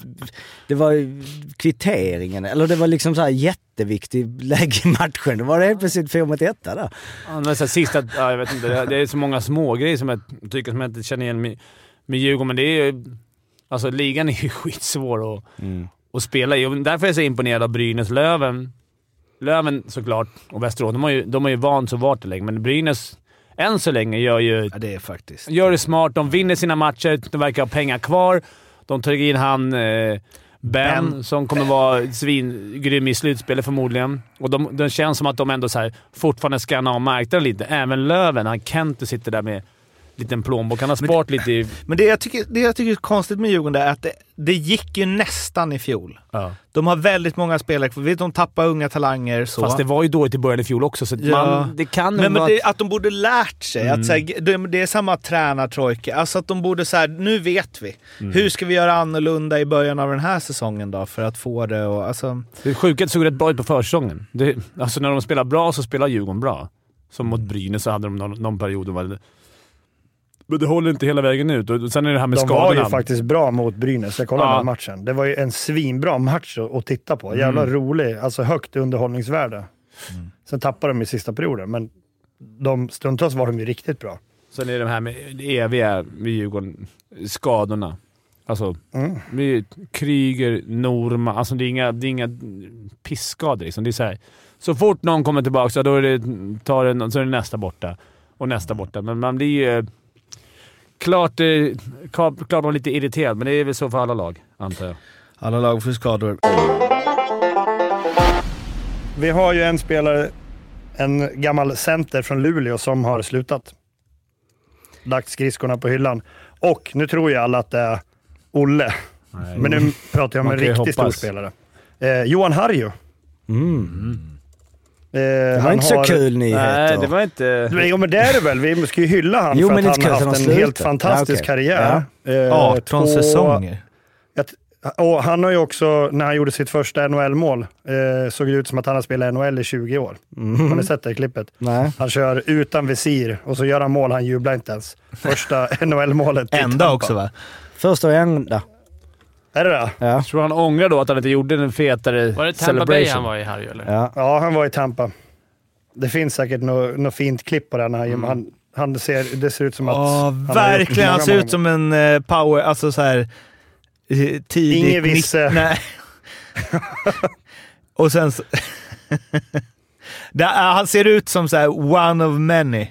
Det var kvitteringen, eller det var liksom så här jätteviktig läge i matchen. Då var det helt plötsligt fyra mot ett där. Ja, men så sista, ja, jag vet inte, det, det är så många små grejer som jag tycker som jag inte känner igen med, med Djurgården, men det är ju... Alltså ligan är ju skitsvår att, att spela i och därför är jag så imponerad av Brynäs. Löven, Löven såklart och Västerås, de har ju, de har ju vant sig vart det länge, men Brynäs än så länge gör ju... Ja, det är faktiskt... Gör det smart. De vinner sina matcher. De verkar ha pengar kvar. De tar in han eh, ben, Ben. som kommer vara svingrym i slutspelet förmodligen. Och de, de känns som att de ändå så här, fortfarande skannar av marknaden lite. Även Löven. Han Kente sitter där med liten plånbok. Han har sparat lite i... Men det jag, tycker, det jag tycker är konstigt med Djurgården är att det, det gick ju nästan i fjol. Ja. De har väldigt många spelare kvar. De tappar unga talanger. Så. Fast det var ju dåligt i början i fjol också, så Ja. man, det kan men, men vara... det, att de borde lärt sig. Mm. Att, så här, det, det är samma tränartrojka. Alltså att de borde så här, nu vet vi. Mm. Hur ska vi göra annorlunda i början av den här säsongen då? För att få det och alltså... Det att det såg rätt bra ut på försäsongen. Alltså när de spelar bra så spelar Djurgården bra. Som mot Brynäs så hade de någon, någon period. Var det, men det håller inte hela vägen ut. Och sen är det här med De skadorna. var ju faktiskt bra mot Brynäs. Jag kollade Ja. den matchen. Det var ju en svinbra match att, att titta på. Jävla Mm. rolig. Alltså högt underhållningsvärde. Sen tappade de i sista perioden, men de, stundtals var de ju riktigt bra. Sen är det det här med det eviga med Djurgården. Skadorna. Alltså, Mm. med Kryger, Norma. Alltså det är inga, det är inga pissskador liksom. Det är så, här, så fort någon kommer tillbaka så, då är det, tar det, så är det nästa borta. Och nästa borta. Men man blir ju... Klart, eh, klart man är lite irriterad, men det är väl så för alla lag, antar jag. Alla lag får skador. Vi har ju en spelare, en gammal center från Luleå som har slutat. Lagt skridskorna på hyllan. Och nu tror ju alla att det är Olle. Men nu pratar jag om en riktigt stor spelare. Eh, Johan Harju. Mm. Eh, Det var inte så har- kul nyheter. Nej, det var inte... Jo men det är det väl. Vi ska ju hylla han Jo, för men att han har haft en helt slutar. fantastisk Ja, okej. karriär. Eh, 18 två- säsonger. ett- och han har ju också, när han gjorde sitt första NHL-mål, eh, såg det ut som att han har spelat NHL i 20 år. Mm. Har ni sett det klippet? Nej. Han kör utan visir och så gör han mål, han jublar inte ens. Första NHL-målet Enda också va? Första och enda. Är det det? Ja. Jag tror han ångrar då att han inte gjorde en fetare Var det Tampa Bay han var i Harry eller? Ja. Ja, han var i Tampa. Det finns säkert något nå fint klipp på den. Här. Mm. Han, han ser, det ser ut som att... Ja, han har verkligen. Han många ser ut som en eh, power... Alltså så här eh, tidigt... Inge Wisse. nitt- Nej. Och sen så... Det, han ser ut som så här one of many.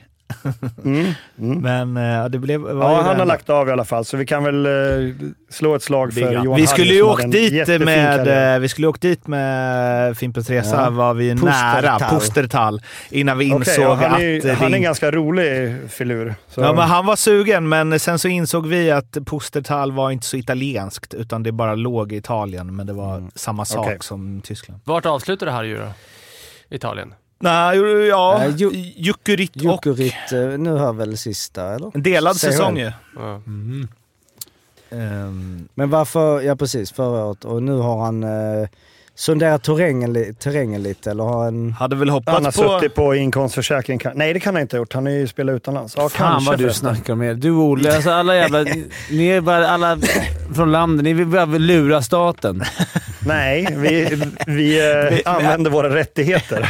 Mm. Men eh, det blev... Ja, han den- har lagt av i alla fall, så vi kan väl eh, slå ett slag för Big up. Johan Vi skulle Harry ju åkt dit med, eh, vi skulle åkt dit med Fimpens Resa, Ja. var vi Pustertal. nära Pustertal innan vi insåg ja, han, att... är, eh, han är en ganska rolig filur. Så. Ja, men han var sugen, men sen så insåg vi att Pustertal var inte så italienskt, utan det bara låg i Italien, men det var samma sak Okej. som Tyskland. Vart avslutade Harry då? Italien? Nej, ja, ju- Jukurit och Jukurit, eh, nu har väl sista, eller? en delad Säg säsong ju. Ja. Ehm, Men varför, ja precis, förra året. Och nu har han eh, sonderat terrängen, terrängen lite, eller har en... hade väl han har hoppats på... suttit på inkomstförsäkring. Nej, det kan han inte ha gjort. Han har ju spelat utomlands. Ja, Fan kanske vad du förresten. snackar om er. Du och Olle, alltså alla jävla... ni är bara alla från landet. Ni vill bara lura staten. Nej, vi, vi eh, använder våra rättigheter.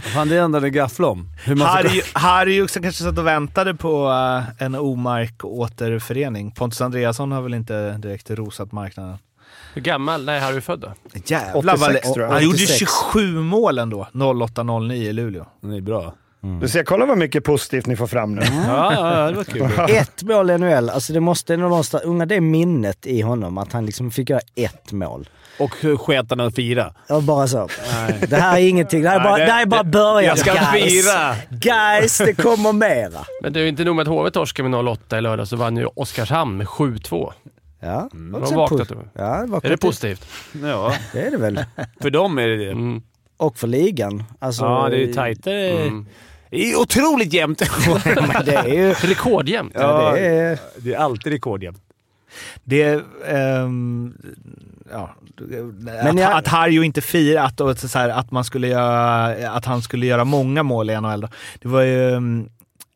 Fan, det är enda det gafflar om. Hur man ska... Harry, Harry också kanske satt och väntade på eh, en omark återförening. Pontus Andreasson har väl inte direkt rosat marknaden. Hur gammal? När är Harry född då? Jävlar 86 vad... tror jag. Han gjorde 86. 27 mål ändå. 08-09 i Luleå. Det är bra. Du ser, kolla vad mycket positivt ni får fram nu. Ja, ja, ja, det var kul. Ett mål i NHL, alltså det måste nog någonstans, unga det minnet i honom att han liksom fick göra ett mål. Och hur sket han att fira? Och bara så. Det här är ingenting, det här är bara, Nej, det- det här är bara det- början jag ska guys. fira. Guys, det kommer mera. Men det är ju inte nog med att HV torskade med 08 i lördag så vann ju Oskarshamn med 7-2. Ja, De har en vaknat. Ja, det var Är det positivt? Ja, Det är det väl. för dem är det det. Mm. Och för ligan. Alltså, Ja, det är ju tajtare. Mm. Det är otroligt jämnt. Det är ju... Rekordjämnt. Ja, det är... Det är alltid rekordjämnt. Det, ehm, ja, Men att, jag- att Harjo inte firat och så här, att, man skulle göra, att han skulle göra många mål i NHL. Då. Det var ju mm,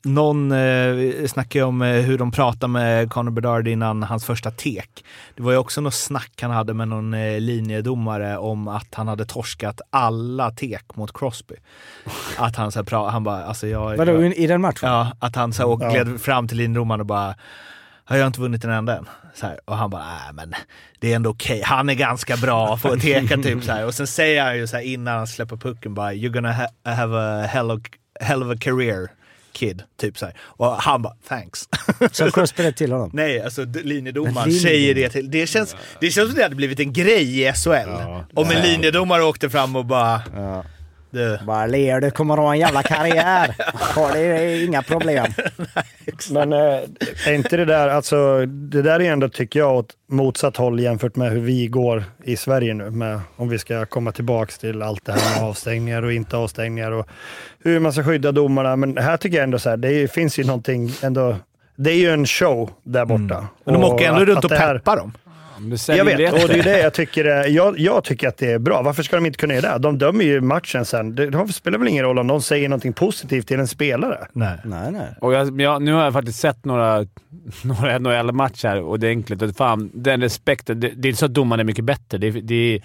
någon eh, snackade om eh, hur de pratade med Conor Bedard innan hans första tek. Det var ju också något snack han hade med någon eh, linjedomare om att han hade torskat alla tek mot Crosby. Att han så här, pra, han bara, alltså jag... Vadå, jag, i den matchen? Ja, att han så här, Ja. gled fram till linjedomaren och bara har jag inte vunnit en enda än? Så här, och han bara, nej men det är ändå okej. Han är ganska bra på att teka typ så här. Och sen säger han ju så här innan han släpper pucken bara, you're gonna ha have a hell of, hell of a career kid. Typ så här. Och han bara, thanks. Så Crosby det till honom? Nej, alltså linjedomaren säger det till... Det känns, det känns som det hade blivit en grej i SHL. Om en linjedomare åkte fram och bara... Du. Bara ler, du kommer att ha en jävla karriär. Ja, det är inga problem. Men eh, är inte det där, alltså det där är ändå tycker jag åt motsatt håll jämfört med hur vi går i Sverige nu. Med, om vi ska komma tillbaks till allt det här med avstängningar och inte avstängningar och hur man ska skydda domarna. Men här tycker jag ändå så här, det är, finns ju någonting ändå. Det är ju en show där borta. Mm. Men de åker ändå runt och peppar dem. Jag vet, och det är det jag tycker, jag, jag tycker att det är bra. Varför ska de inte kunna göra det? De dömer ju matchen sen. Det, det spelar väl ingen roll om de säger någonting positivt till en spelare? Nej. Nej, nej. Och jag, jag, nu har jag faktiskt sett några, några NHL-matcher och det är enkelt. Och fan, den respekten. Det, det är inte så att domaren är mycket bättre. Det, det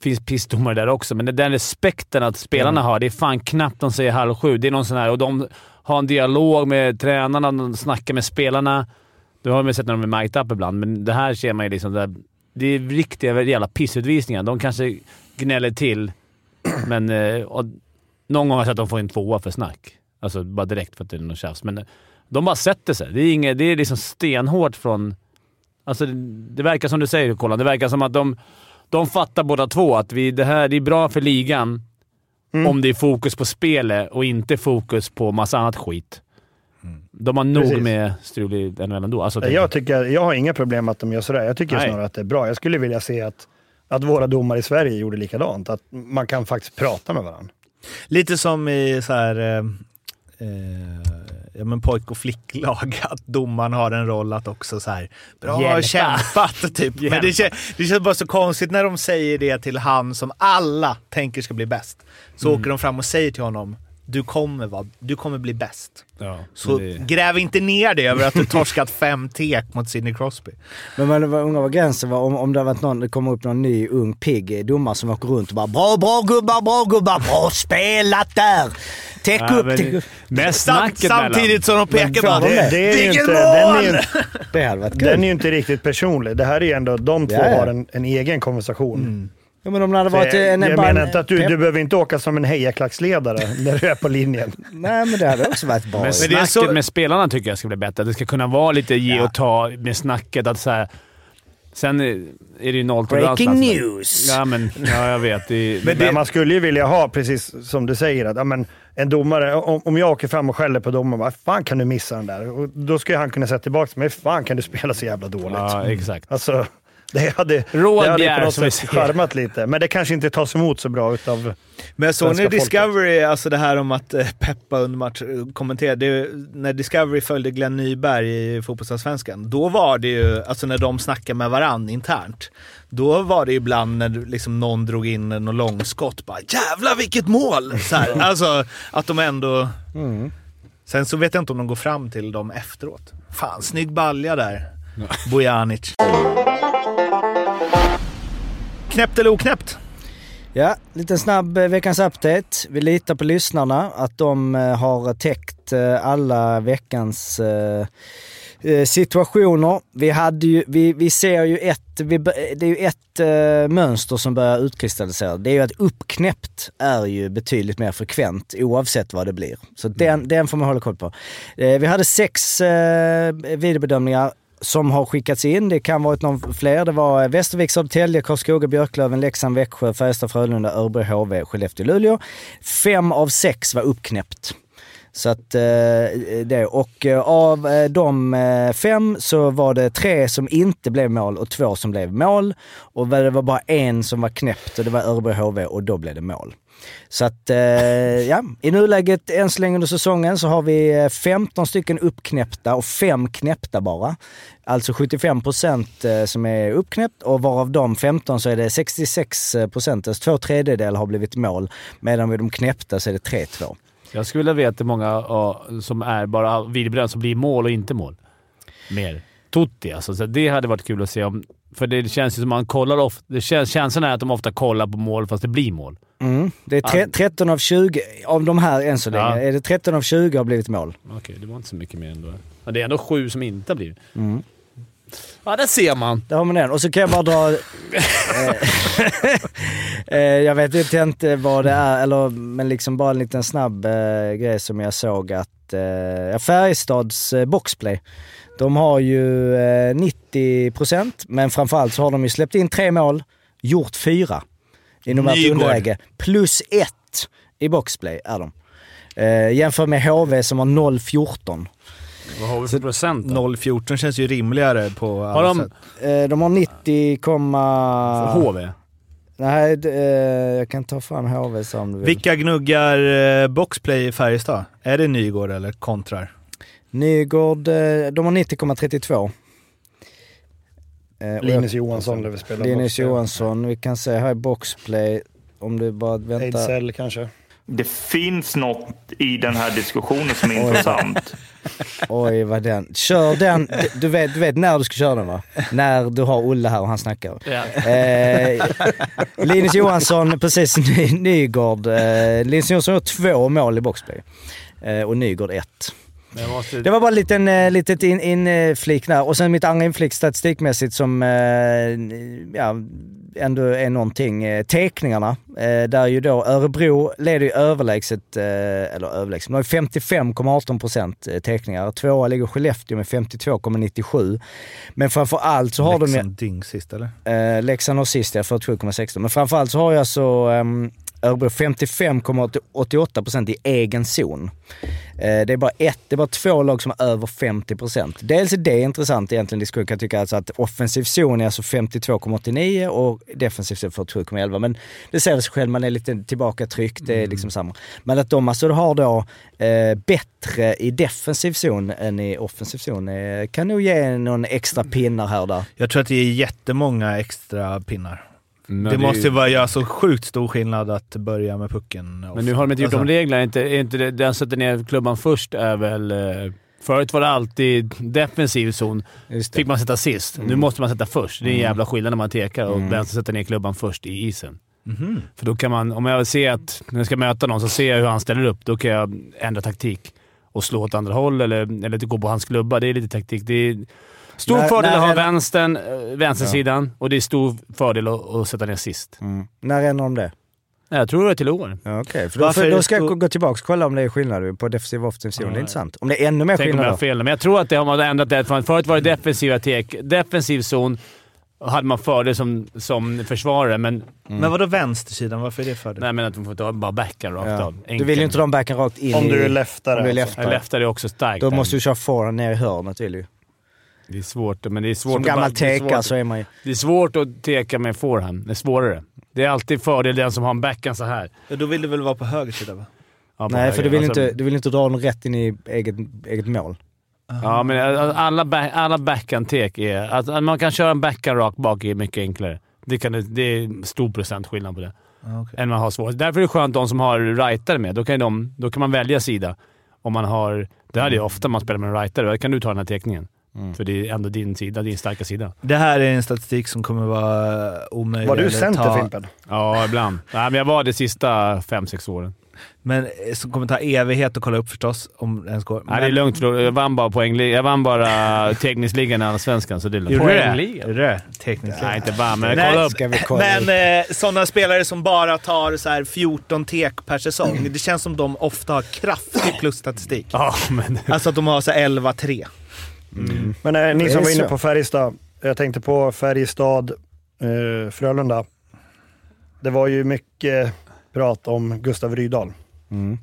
finns pissdomare där också, men den respekten att spelarna har, det är fan knappt de säger halv sju. Det är någon sån här, och de har en dialog med tränarna, de snackar med spelarna. Du har väl sett när de är mic'd up ibland, men det här ser man ju liksom där, Det är riktiga jävla pissutvisningar. De kanske gnäller till, men eh, och någon gång har jag sett att de får en tvåa för snack. Alltså bara direkt för att det är något tjafs. Men eh, de bara sätter sig. Det är, inget, det är liksom stenhårt från... Alltså det, det verkar som du säger, Kolan. Det verkar som att de, de fattar båda två att vi, det här det är bra för ligan om det är fokus på spelet och inte fokus på massa annat skit. De har nog Precis. med strul i NHL ändå. Alltså, Jag, tycker, jag har inga problem med att de gör sådär. Jag tycker Nej. snarare att det är bra. Jag skulle vilja se att, att våra domare i Sverige gjorde likadant. Att man kan faktiskt prata med varandra. Lite som i så här, eh, eh, ja, men pojk och flicklag, att domaren har en roll att också så här, bra Hjälpa. kämpat typ. Men det, kän, det känns bara så konstigt när de säger det till han som alla tänker ska bli bäst. Så Mm. åker de fram och säger till honom, du kommer, vara, du kommer bli bäst. Ja, Så det- gräv inte ner det över att du torskat fem tek mot Sidney Crosby. Men man undrar vad gränsen var om, om det varit någon, det kommer upp någon ny ung pigg domare som åker runt och bara bra, bra gubbar, bra gubbar, bra spelat där! Täck Ja, upp, täck. Mest Sam, snacket samtidigt som de pekar bara, det- Det är inte, den, är ju, mål! Det hade varit den är ju inte riktigt personlig. Det här är ju ändå, de två Ja, ja. har en, en egen konversation. Ja, men om det hade varit jag en, jag bara en- menar inte att du, du behöver inte åka som en hejaklacksledare när du är på linjen. Nej men det hade också varit bra. Men det är snacket så- med spelarna tycker jag ska bli bättre. Det ska kunna vara lite ge och ta med snacket. Att så här, sen är det ju nolltolerans. Breaking alltså. news! Ja, men, ja, jag vet. Det är, Men, man skulle ju vilja ha, precis som du säger, att ja, men, en domare, om, om jag åker fram och skäller på domaren, vad fan kan du missa den där? Och då ska han kunna säga tillbaka till mig, fan kan du spela så jävla dåligt? ja, exakt. Alltså, det hade, Roald det hade på något sätt charmat lite, men det kanske inte tas emot så bra utav Men så svenska när folket. Discovery, alltså det här om att eh, peppa under match, eh, kommentera, det, när Discovery följde Glenn Nyberg i fotbollsallsvenskan, då var det ju, alltså när de snackade med varann internt, då var det ibland när liksom någon drog in en långskott, bara jävlar vilket mål! Så här, alltså att de ändå... Sen så vet jag inte om de går fram till dem efteråt. Fan, snygg balja där, Bojanic. Knäppt eller oknäppt? Ja, lite snabb eh, veckans update. Vi litar på lyssnarna att de eh, har täckt eh, alla veckans situationer. Vi, hade ju, vi, vi ser ju ett, vi, det är ju ett eh, mönster som börjar utkristallisera. Det är ju att uppknäppt är ju betydligt mer frekvent oavsett vad det blir. Så den, den får man hålla koll på. Eh, vi hade sex eh, videobedömningar som har skickats in. Det kan varit någon fler. Det var eh, Västervik, Södertälje, Karlskoga, Björklöven, Leksand, Växjö, Färjestad, Frölunda, Örebro, HV, Skellefteå, Luleå. Fem av sex var uppknäppt. Så att eh, det. Och eh, av eh, de eh, fem så var det tre som inte blev mål och två som blev mål. Och det var bara en som var knäppt och det var Örebro HV och då blev det mål. Så att, eh, ja, i nuläget än så länge under säsongen så har vi eh, 15 stycken uppknäppta och 5 knäppta bara. Alltså 75 procent eh, som är uppknäppt och varav de 15 så är det 66 procent, alltså två tredjedelar har blivit mål. Medan vid de knäppta så är det 3-2. Jag skulle vilja veta hur många uh, som är bara wienerbröd som blir mål och inte mål. Mer. Tutti alltså. Så det hade varit kul att se om... För det känns ju som man kollar ofta... Det känns, känslan är att de ofta kollar på mål fast det blir mål. Mm. Det är tre, 13 av 20, av de här än så länge, Ja. är det 13 av 20 har blivit mål. Okej, det var inte så mycket mer ändå. Ja, det är ändå sju som inte har blivit. Mm. Ja, där ser man. Där har man den. Och så kan jag bara dra... eh, eh, jag vet inte vad det är, eller, men liksom bara en liten snabb eh, grej som jag såg att eh, Färjestads eh, boxplay, de har ju eh, 90% men framförallt så har de ju släppt in tre mål, gjort fyra i numerärt underläge. Plus ett i boxplay är de. Eh, jämför med HV som har 0-14. Vad har vi för procent då? 0-14 känns ju rimligare på alla Har de- sätt. Eh, de har 90, komma- För HV? Nej, eh, jag kan ta fram HV så om du vill. Vilka gnuggar eh, boxplay i Färjestad? Är det Nygård eller kontrar? Nygård, eh, de har 90,32. Eh, Linus Johansson lär vi spela Linus boxplay. Johansson, vi kan se här i boxplay, om du bara väntar. Ejdsell kanske. Det finns något i den här diskussionen som är intressant. Oj vad den, kör den, du- du vet, du vet när du ska köra den va? När du har Olle här och han snackar. Ja. Eh, Linus Johansson, precis, Ny, Nygård. Eh, Linus Johansson har två mål i boxplay. Eh, och Nygård ett. Måste... Det var bara en liten, eh, litet in, inflik där. Och sen mitt andra inflik statistikmässigt som eh, ja, ändå är någonting. Eh, teckningarna, eh, där ju då Örebro leder ju överlägset, eh, eller överlägset, de har ju 55,18 procent eh, teckningar. Tvåa ligger Skellefteå med 52,97. Men framför allt så har de ju... Leksand dyng sist eller? Eh, Leksand har sist ja, 47,16. Men framförallt så har jag alltså um, Örebro 55,88 procent i egen zon. Eh, det, är bara ett, det är bara två lag som har över 50 procent. Dels är det intressant egentligen, diskussion kan jag tycka, alltså att offensiv zon är alltså 52,89 och defensiv zon 47,11. Men det säger sig själv, man är lite tillbaka tryckt, det är liksom samma. Men att de alltså har då eh, bättre i defensiv zon än i offensiv zon eh, kan nog ge någon extra pinnar här och där. Jag tror att det är jättemånga extra pinnar. Men det, måste ju- vara göra så sjukt stor skillnad att börja med pucken. Men nu har de inte gjort Alltså, om reglerna. Inte, inte den sätter ner klubban först är väl... Eh, förut var det alltid defensiv zon. Fick man sätta sist. Nu Mm. måste man sätta först. Det är en Mm. jävla skillnad när man tekar och Mm. vem som sätter ner klubban först i isen. Mhm. För då kan man, om jag ser att när jag ska möta någon så ser jag hur han ställer upp. Då kan jag ändra taktik och slå åt andra håll eller, eller gå på hans klubba. Det är lite taktik. Det är stor När- fördel att ha vänstern, eh, vänstersidan och det är stor fördel att, att sätta ner sist. När ändrar de det? Jag tror det är till år. Ja, Okej, för då, Varför för då det ska jag gå tillbaka och kolla om det är skillnad på defensiv och offensiv zon. Det är intressant. Om det är ännu mer Tänk om skillnad jag då. har fel, men jag tror att det har man ändrat det. Förut var det defensiva tek, defensiv zon. hade man fördel som, som försvarare, men... Men vadå vänstersidan? Varför är det fördel? Nej, men att de får ta bara backen rakt Ja. av. Du vill ju inte de backen rakt in Om du är leftare Om du är alltså. leftare. Ja, leftare är också starkt. Då måste du köra forehand ner i hörnet vill du ju. Det är svårt, men det är svårt Som att gammal svårt- så är man ju... Det är svårt att teka med forehand. Det är svårare. Det är alltid fördel den som har en backhand så här. Ja, då vill du väl vara på höger sida va? Ja, Nej, för du höger. vill, Alltså- inte, du vill inte dra den rätt in i eget, eget mål. Ja, men alla, back, alla backhand-tek är... Att, att man kan köra en backhand rakt bak är mycket enklare. Det, kan, det är stor procentskillnad på det. Ah, okej. Än man har svårt. Därför är det skönt de som har rightare med. Då kan, de, då kan man välja sida. Om man har... Det här är ofta man spelar med en rightare. Då kan du ta den här Mm. För det är ändå din sida, din starka sida. Det här är en statistik som kommer vara omöjlig Var du center, ta... Fimpen? Ja, ibland. Nej, men jag var det sista fem sex åren. Men eh, som kommer ta evighet att kolla upp förstås, om det ens går. Men... Nej, det är lugnt. Jag vann bara poängligan. Jag vann bara tekniskligan i Allsvenskan, så det är lugnt. Poängligan? Nej, inte vann, men kolla upp. Ska vi kolla men eh, sådana spelare som bara tar så här 14 tek per säsong. Det känns som de ofta har kraftig plusstatistik. Ja, men... Alltså att de har 11-3. Mm. Men eh, ni som var inne på Färjestad, jag tänkte på Färjestad, eh, Frölunda. Det var ju mycket prat om Gustav Rydahl. Mm.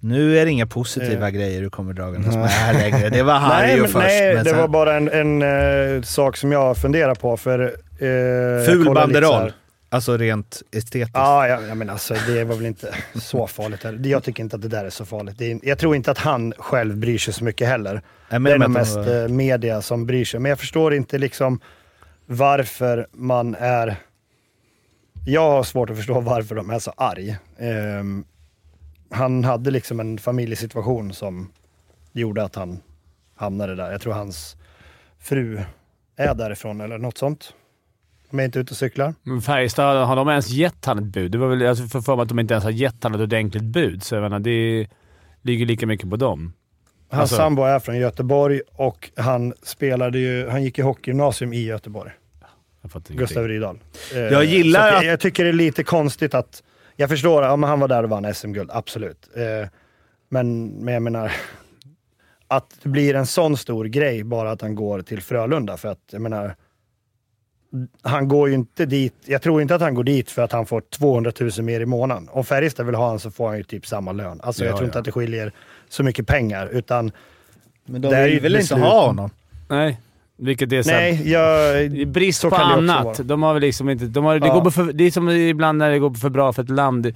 Nu är det inga positiva eh. grejer du kommer dragandes med här längre. Det var Harry nej, men, först. Nej, men det var bara en, en uh, sak som jag funderar på. För, uh, Ful banderoll. Alltså rent estetiskt. Ja, ja, ja, men alltså det var väl inte så farligt. här. Jag tycker inte att det där är så farligt. Är, jag tror inte att han själv bryr sig så mycket heller. men det är nog mest var- eh, media som bryr sig. Men jag förstår inte liksom varför man är... Jag har svårt att förstå varför de är så arg. Ehm, han hade liksom en familjesituation som gjorde att han hamnade där. Jag tror hans fru är därifrån eller något sånt. De är inte ute och cyklar. Men Färjestad, har de ens gett han ett bud? Det var väl, jag får för mig att de inte ens har gett han ett ordentligt bud, så jag menar, det ligger lika mycket på dem. Hans Alltså- sambo är från Göteborg och han spelade ju, han gick i hockeygymnasium i Göteborg. Gustav Rydahl. Eh, Jag gillar att jag, tycker det är lite konstigt att, jag förstår, ja, men han var där och vann SM-guld, absolut. Eh, men, men jag menar, att det blir en sån stor grej bara att han går till Frölunda för att, jag menar, han går ju inte dit, jag tror inte att han går dit för att han får 200 000 mer i månaden. Om Färjestad vill ha honom så får han ju typ samma lön. Alltså jag Ja, tror ja. inte att det skiljer så mycket pengar, utan Men de vill ju väl inte ha honom? Nej, vilket är så Nej, jag... Brist så på annat. De har väl liksom inte... De har, det, Ja. går för, det är som ibland när det går för bra för ett land.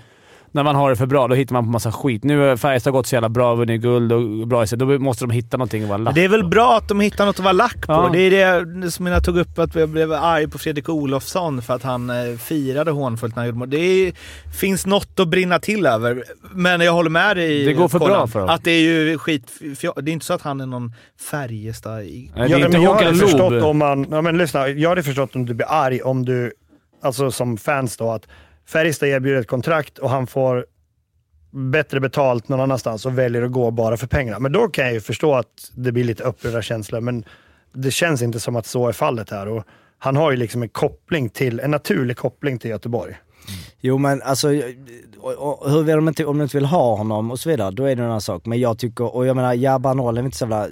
När man har det för bra, då hittar man på massa skit. Nu har Färjestad gått så jävla bra, vunnit guld och bra i sig. Då måste de hitta någonting att vara lack Det är väl bra att de hittar något att vara lack på. Ja. Det är det som jag tog upp, att jag blev arg på Fredrik Olofsson för att han eh, firade hånfullt när han gjorde mål. Det är, finns något att brinna till över. Men jag håller med dig Det går för Kolan, bra för dem. Att det är ju skit... Det är inte så att han är någon Färjestad... i- Nej, det är Ja, inte men jag hade förstått om man, ja, men lyssna, jag hade förstått om du blir arg om du, alltså som fans då, att Färjestad erbjuder ett kontrakt och han får bättre betalt någon annanstans och väljer att gå bara för pengarna. Men då kan jag ju förstå att det blir lite upprörda känslor, men det känns inte som att så är fallet här. Och han har ju liksom en koppling till, en naturlig koppling till Göteborg. Jo men alltså, och, och, hur de inte, om de inte vill ha honom och så vidare, då är det en annan sak. Men jag tycker, och jag menar, ja Banol är inte så jävla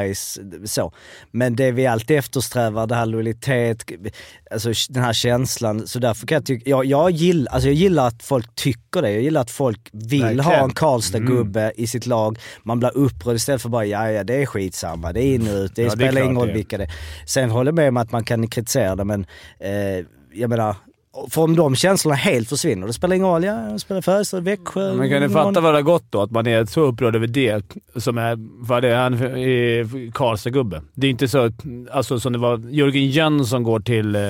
nice så. Men det vi alltid eftersträvar, det här lojalitet, alltså den här känslan. Så därför kan jag tycka, jag, jag, gillar, alltså jag gillar att folk tycker det. Jag gillar att folk vill Verkligen. ha en Karlstad-gubbe i sitt lag. Man blir upprörd istället för bara, ja ja det är skitsamma, det är in och ut, det Ja, spelar ingen roll vilka det är. Sen håller jag med om att man kan kritisera det men eh, jag menar, för om de känslorna helt försvinner, det spelar ingen roll. Ja, de spelar Färjestad, Växjö. Men kan ingen fatta roll. vad det har gått då? Att man är så upprörd över det. Som är, vad det är, han är Karlstad-gubbe. Det är inte så alltså, som det var Jörgen Jönsson går till... Eh,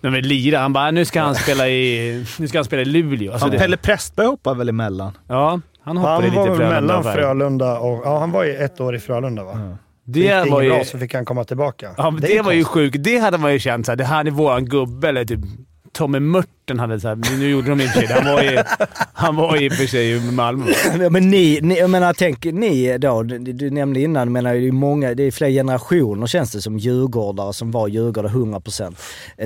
när vi lirar. Han bara nu ska han spela i, nu ska han spela i Luleå. Alltså, Han, det, Pelle Prästberg hoppar väl emellan? ja, han hoppade Han var lite väl Frölunda. mellan för- Frölunda och, ja han var ju ett år i Frölunda va? Det Gick var ju... bra så fick han komma tillbaka. Ja, men är det, var ju konstigt. sjukt. Det hade man ju känt såhär, det här är våran gubbe. Eller typ Tommy Mörten hade såhär, nu gjorde de i och för sig Han var ju, han var ju i och för sig i Malmö. Ja, men ni, ni, jag menar tänk ni då, du, du nämnde innan, menar, det är många, det är flera generationer känns det som djurgårdare som var djurgårdare 100%.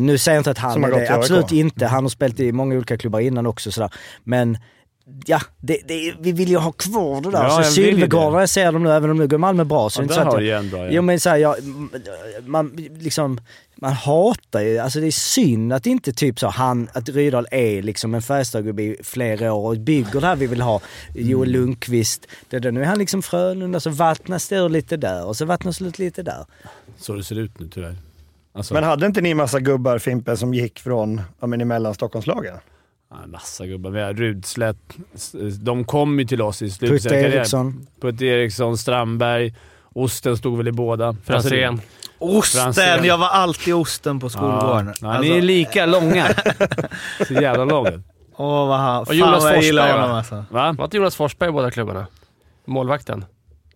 Nu säger jag inte att han är det, absolut inte. Han har spelat i många olika klubbar innan också sådär. Men ja, det, det, vi vill ju ha kvar det där. Ja, så Sylvegårdarna, det. ser dem nu, även om nu går Malmö bra. Så Ja, det är inte där så att jag- bra, ja. Jo men såhär, jag, man liksom, man hatar ju, alltså det är synd att inte typ så han, att Rydahl är liksom en Färjestadgubbe i flera år och bygger det här vi vill ha. Joel Mm. Lundqvist, det där, nu är han liksom Frölunda, så vattnas det ur lite där och så vattnas det lite där. Så det ser ut nu tyvärr. Alltså, Men hade inte ni massa gubbar, Fimpen, som gick från, ja men emellan Stockholmslagen? massa gubbar. Vi har Rudslätt. De kom ju till oss i slutet Putte. Eriksson. Putte Eriksson, Strandberg. Osten stod väl i båda. Franzén. Alltså, Osten! Franzén. Jag var alltid osten på skolgården. Ja, ni är lika långa. Så jävla långa. Åh vad han... Och Jonas vad jag gillar Forsberg, honom alltså. Va? Var inte Jonas Forsberg i båda klubbarna? Målvakten?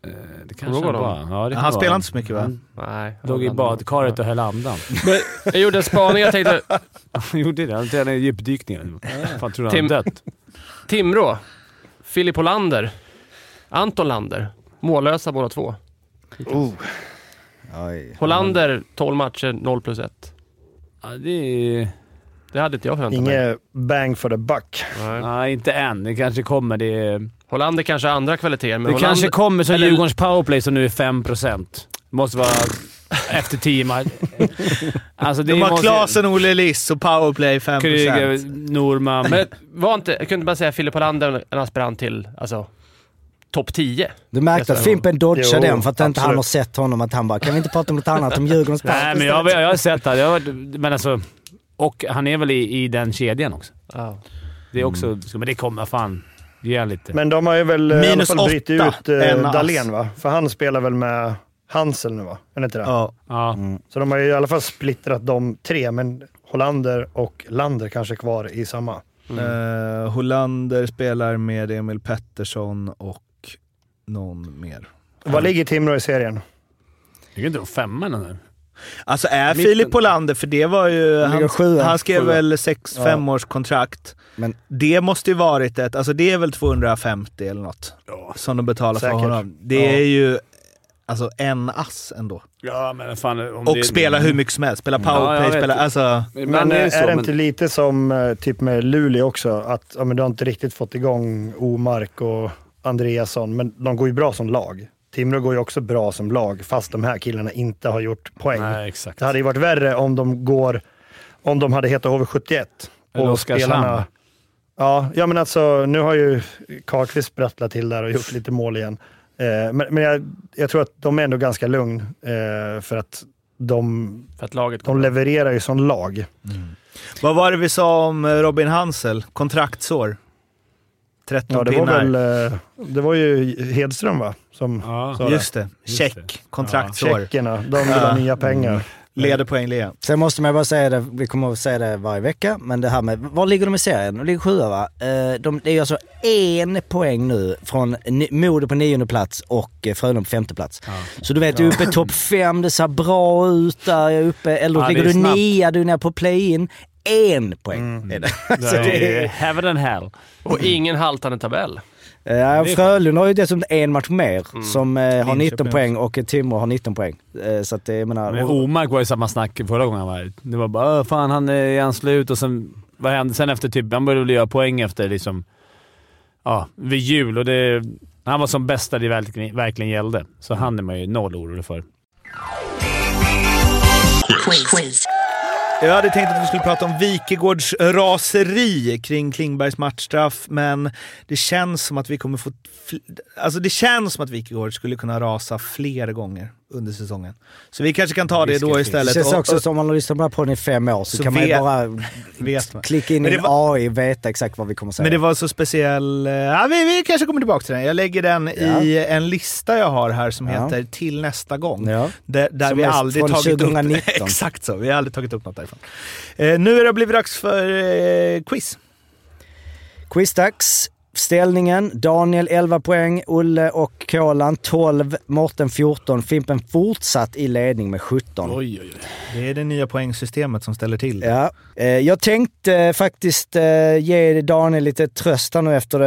Eh, Det kanske han var. Ja, det kan Han spelar inte så mycket va? Mm. Nej. Låg i badkaret och höll andan. Men jag gjorde en spaning, jag tänkte... Han gjorde det. Han tränade djupdykningar. Fan, tror du han dött? Timrå. Filip Hollander. Anton Lander. Mållösa båda två. Oh. Oj. Hollander, 12 matcher, 0 plus 1. Ja, det är... Det hade inte jag förväntat mig. Inget bang for the buck. Nej. Nej, inte än. Det kanske kommer. Det, är... Hollander kanske har andra kvaliteter, men det Hollander... kanske kommer som eller- Djurgårdens powerplay som nu är 5%. Måste vara efter 10 matcher. Alltså, det De har måste- Klasen, Olle Liss och powerplay 5%. Kryger, Norman. Men var inte, jag kunde bara säga Filip Hollander en aspirant till, alltså, topp 10. Du märkte att Fimpen dodgade den för att inte han absolut. har sett honom. Att han bara, kan vi inte prata om något annat? Om Djurgårdens park Nej, men jag, jag har sett det. Jag, har- men alltså, och han är väl i, i den kedjan också. Det är också... Mm. Men det kommer fan... Ge lite. Men de har ju väl eh, i alla Minus fall åtta, ut eh. Dahlén va? För han spelar väl med Hansel nu va? Är det inte det? Ja. Ja. Så de har ju i alla fall splittrat de tre, men Hollander och Lander kanske är kvar i samma. Eh, Hollander spelar med Emil Pettersson och någon mer. Vad ligger Timrå i serien? Det är inte de femman nu. Alltså är Mitten. Filip Hollander, för det var ju... Han ligger Han, skrev Sjua. väl sex, Ja. fem års kontrakt. Men Det måste ju varit ett, alltså det är väl 250 eller något som de betalar för Säkert. honom. Det Ja. är ju alltså en ass ändå. Ja, men fan... Om Och det, spela hur mycket som helst. Spela Ja, powerplay, vet. spela... Alltså, Men det eh, är, så, det men- inte lite som eh, typ med Luleå också? Att ja, men du har inte riktigt fått igång Omark och Andreasson, men de går ju bra som lag. Timrå går ju också bra som lag, fast de här killarna inte har gjort poäng. Nej, exakt. Det hade ju varit värre om de går, om de hade hetat HV71. Eller och Oskarshamn. spelarna- Ja, ja, men alltså nu har ju Karlqvist sprattlat till där och gjort lite mål igen. Eh, men men jag, jag tror att de är ändå ganska lugn eh, för att de, För att laget de levererar ju som lag. vad var det vi sa om eh, Robin Hansel? Kontraktsår. 13 Ja, det var pinnar. väl eh, det var ju Hedström va? Som Ja. sa Just det. Just Check. det. Kontraktsår. Tjeckerna, de vill ha Ja. nya pengar. Leder poängligan. Sen måste man bara säga det, vi kommer att säga det varje vecka, men det här med, var ligger de i serien? De ligger sjua va? Eh, De, det är alltså en poäng nu från Modo på nionde plats och eh, Frölunda på femte plats. Så du vet, du är uppe i topp fem, det ser bra ut där, uppe, eller Ja, ligger du snabbt. nia, du är nere på play-in. En poäng är det. Det är heaven and hell. Och ingen haltande tabell. Ja, Frölunda har ju dessutom en match mer som eh, har Linköping 19 poäng och Timrå har 19 poäng. Eh, Så att det, jag menar... Men Omark var ju samma snack förra gången han var. Det var bara "Åh, fan han är han slut och sen... Vad hände? Sen efter typ... Han började väl göra poäng efter liksom... Ja, vid jul och det... Han var som bäst där det verkligen, verkligen gällde. Så han är man ju noll orolig för. Jag hade tänkt att vi skulle prata om Wikegårds raseri kring Klingbergs matchstraff, men det känns som att vi kommer få... Alltså det känns som att Wikegård skulle kunna rasa fler gånger under säsongen. Så vi kanske kan ta det då finns. Det istället. känns också som om man har lyssnat på den här podden i fem år så, Så kan man ju vet- bara vet man. klicka in i en AI och veta exakt vad vi kommer säga. Men det var så speciell... eh, Ja, vi, vi kanske kommer tillbaka till den. Jag lägger den i en lista jag har här som Ja. heter Till nästa gång. Ja. Där, där vi aldrig tagit 2019. upp... Exakt så. Vi har aldrig tagit upp något därifrån. Eh, nu är det blivit dags för eh, quiz. Quizdags. Ställningen, Daniel 11 poäng, Olle och Kolan 12, Morten 14, Fimpen fortsatt i ledning med 17. Oj, oj, oj. Det är det nya poängsystemet som ställer till det. Ja, eh, jag tänkte eh, faktiskt eh, ge Daniel lite tröst nu efter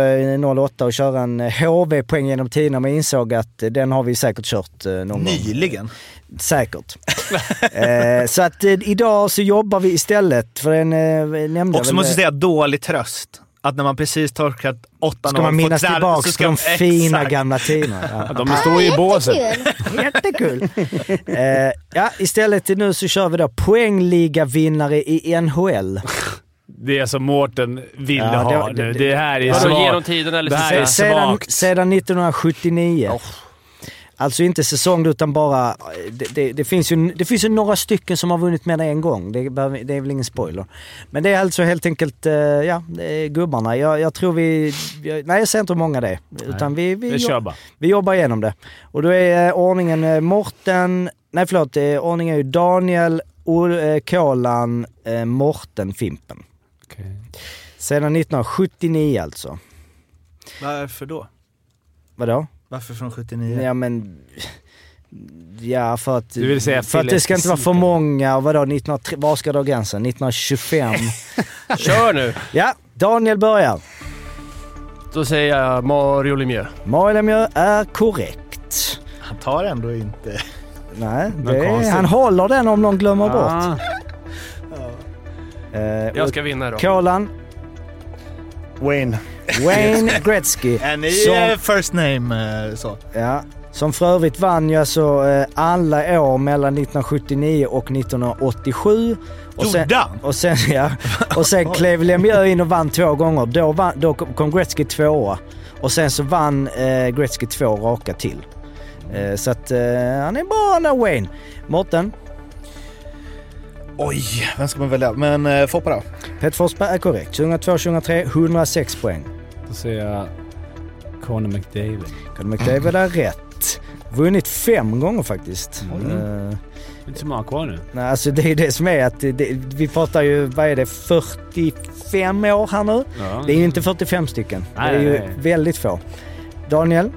eh, 08 och köra en eh, HV-poäng genom tiderna men jag insåg att eh, den har vi säkert kört eh, någon gång. Nyligen. Säkert. eh, så att eh, idag så jobbar vi istället, för eh, nämnde Och så jag måste jag säga dålig tröst. Att när man precis torkat 8-0 Ska man minnas så ska till de fina Exakt. gamla tiderna. Ja. De står ju i båset. Jättekul! eh, ja, istället till nu så kör vi då poängliga-vinnare i NHL. Det är som Mårten ville Ja, det- ha det- nu. Det här är svagt. genom tiden eller Det här är säsong? Sedan, sedan 1979. Alltså inte säsong utan bara... Det, det, det, finns ju, det finns ju några stycken som har vunnit med det en gång. Det, behöver- det är väl ingen spoiler. Men det är alltså helt enkelt, eh, ja, gubbarna. Jag, jag tror vi... jag- Nej, jag säger inte hur många det är. Utan vi, vi, Vi kör jobb, bara. vi jobbar igenom det. Och då är eh, ordningen eh, Morten... Nej förlåt, eh, ordningen är ju Daniel, Ol- eh, Kolan, eh, Morten, Fimpen. Sedan 1979 alltså. Varför då? Vadå? Varför från 79? Ja men... Ja för att... Du vill säga för att det ska inte vara för många. Och vadå, 1903, var ska då gränsen? 1925? Kör nu! ja, Daniel börjar. Då säger jag Mario Lemieux. Mario Lemieux är korrekt. Han tar ändå inte... Nej, konstigt. han håller den om någon glömmer Ah. bort. Eh, Jag ska vinna idag. Kolan, Wayne. Wayne Gretzky. Är ni Som- eh, first name eh, så? Ja, som för övrigt vann ju alltså eh, alla år mellan 1979 och 1987. Och sen, och sen, ja, och sen klev Lemieux in och vann två gånger. Då, vann, då kom Gretzky tvåa. Och sen så vann eh, Gretzky två raka till. Eh, så att eh, han är bra när Wayne. Mårten? Oj, vem ska man välja? Men eh, Foppa då? Peter Forsberg är korrekt. 2002-2003, 106 poäng. Då säger jag Conor McDavid. Conor McDavid är rätt. Vunnit fem gånger faktiskt. Mm. Eh, Inte så många kvar nu. Nej, alltså det är det som är att det, det, vi pratar ju, vad är det, 45 år här nu? Ja. Det är ju inte 45 stycken. Nej, det är ju nej, väldigt få. Daniel?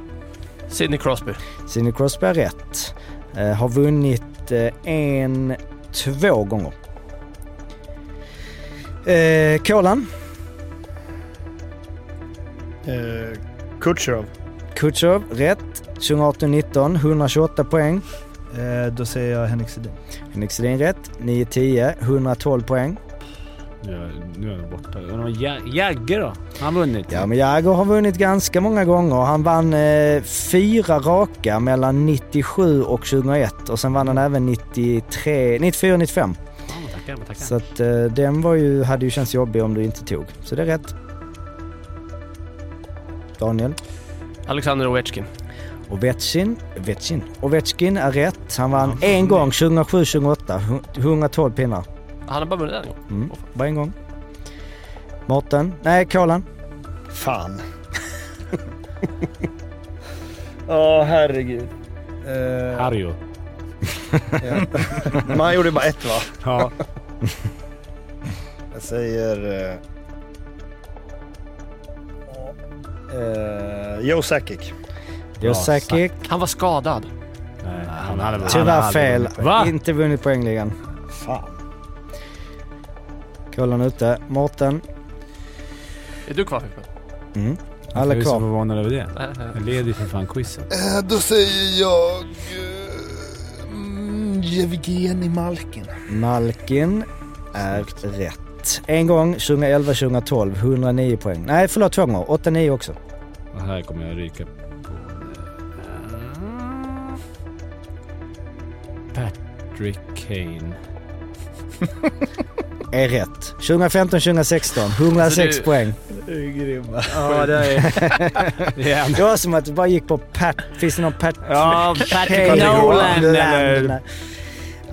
Sidney Crosby. Sidney Crosby är rätt. Eh, har vunnit eh, en, två gånger. Eh, Kolan? Eh, Kutjerov. Kutjov, rätt. 2018-19, 128 poäng. Eh, då säger jag Henrik Sedin. Henrik Sedin rätt. 9-10, 112 poäng. Nu är, nu är jag borta. Och de har Ja- Jagger då? Han vunnit. Ja, men Jagr har vunnit ganska många gånger. Han vann eh, fyra raka mellan 97 och 2001 och sen vann han även 93, 94 95. Ja, tackar, tackar. Så att eh, den var ju, hade ju känts jobbig om du inte tog. Så det är rätt. Daniel? Alexander Ovechkin. Ovechkin, Ovechkin. Ovechkin är rätt. Han vann en gång 2007-2008. 112 pinnar. Han har bara vunnit en gång. Mm, bara en gång. Mårten? Nej, Kolan? Fan. Åh herregud. Eh, Harjo. ja. Han gjorde bara ett va? Ja. Jag säger... Eh, eh, Joe Sakic. Joe Sakic. Han var skadad. Nej, han hade, han Tyvärr hade fel. Va? Inte vunnit poängligan. Fan. Kolan ute. Mårten? Är du kvar Fippen? Mm. Alla är du så kvar. förvånad över det? Jag leder ju för fan quizen. Eh, då säger jag... Uh, Jevgenij Malkin. Malkin är rätt. En gång 2011-2012, 109 poäng. Nej, förlåt två gånger. 8-9 också. Och här kommer jag ryka på... Patrick Kane. Är rätt. 2015-2016, 106 Alltså, du- poäng. Du är grymma. Ja, det är... Det var som att du bara gick på Pat... Finns det någon Pat... Ja, Patrick Kane? Nolan.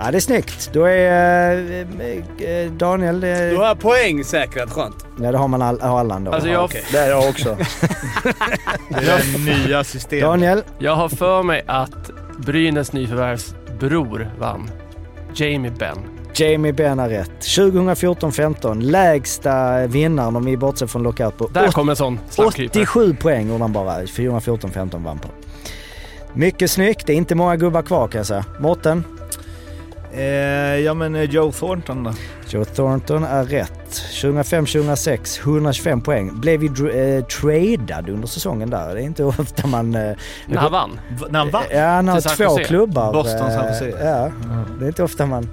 Ja, det är snyggt. Då är eh, eh, Daniel... Eh, har jag poäng säkrat, skönt. ja, det har man all, har alla ändå. Alltså jag, Det är jag också. Det är nya systemet. Daniel? jag har för mig att Brynäs nyförvärvs bror vann. Jamie Benn. Jamie Benn har rätt. 2014-15, lägsta vinnaren om vi bortser från lockout på Där kom en sån slappkrypare. 87 poäng gjorde han bara. 2014-15 vann på. Mycket snyggt. Det är inte många gubbar kvar kan jag säga. Mårten? Eh, ja men eh, Joe Thornton då? Joe Thornton är rätt. 2005-2006, 125 poäng. Blev ju eh, tradad under säsongen där. Det är inte ofta man... Eh, När han vann. V- När han vann? Ja, han har två Jose. klubbar. Boston, San eh, Jose. Ja, det är inte ofta man...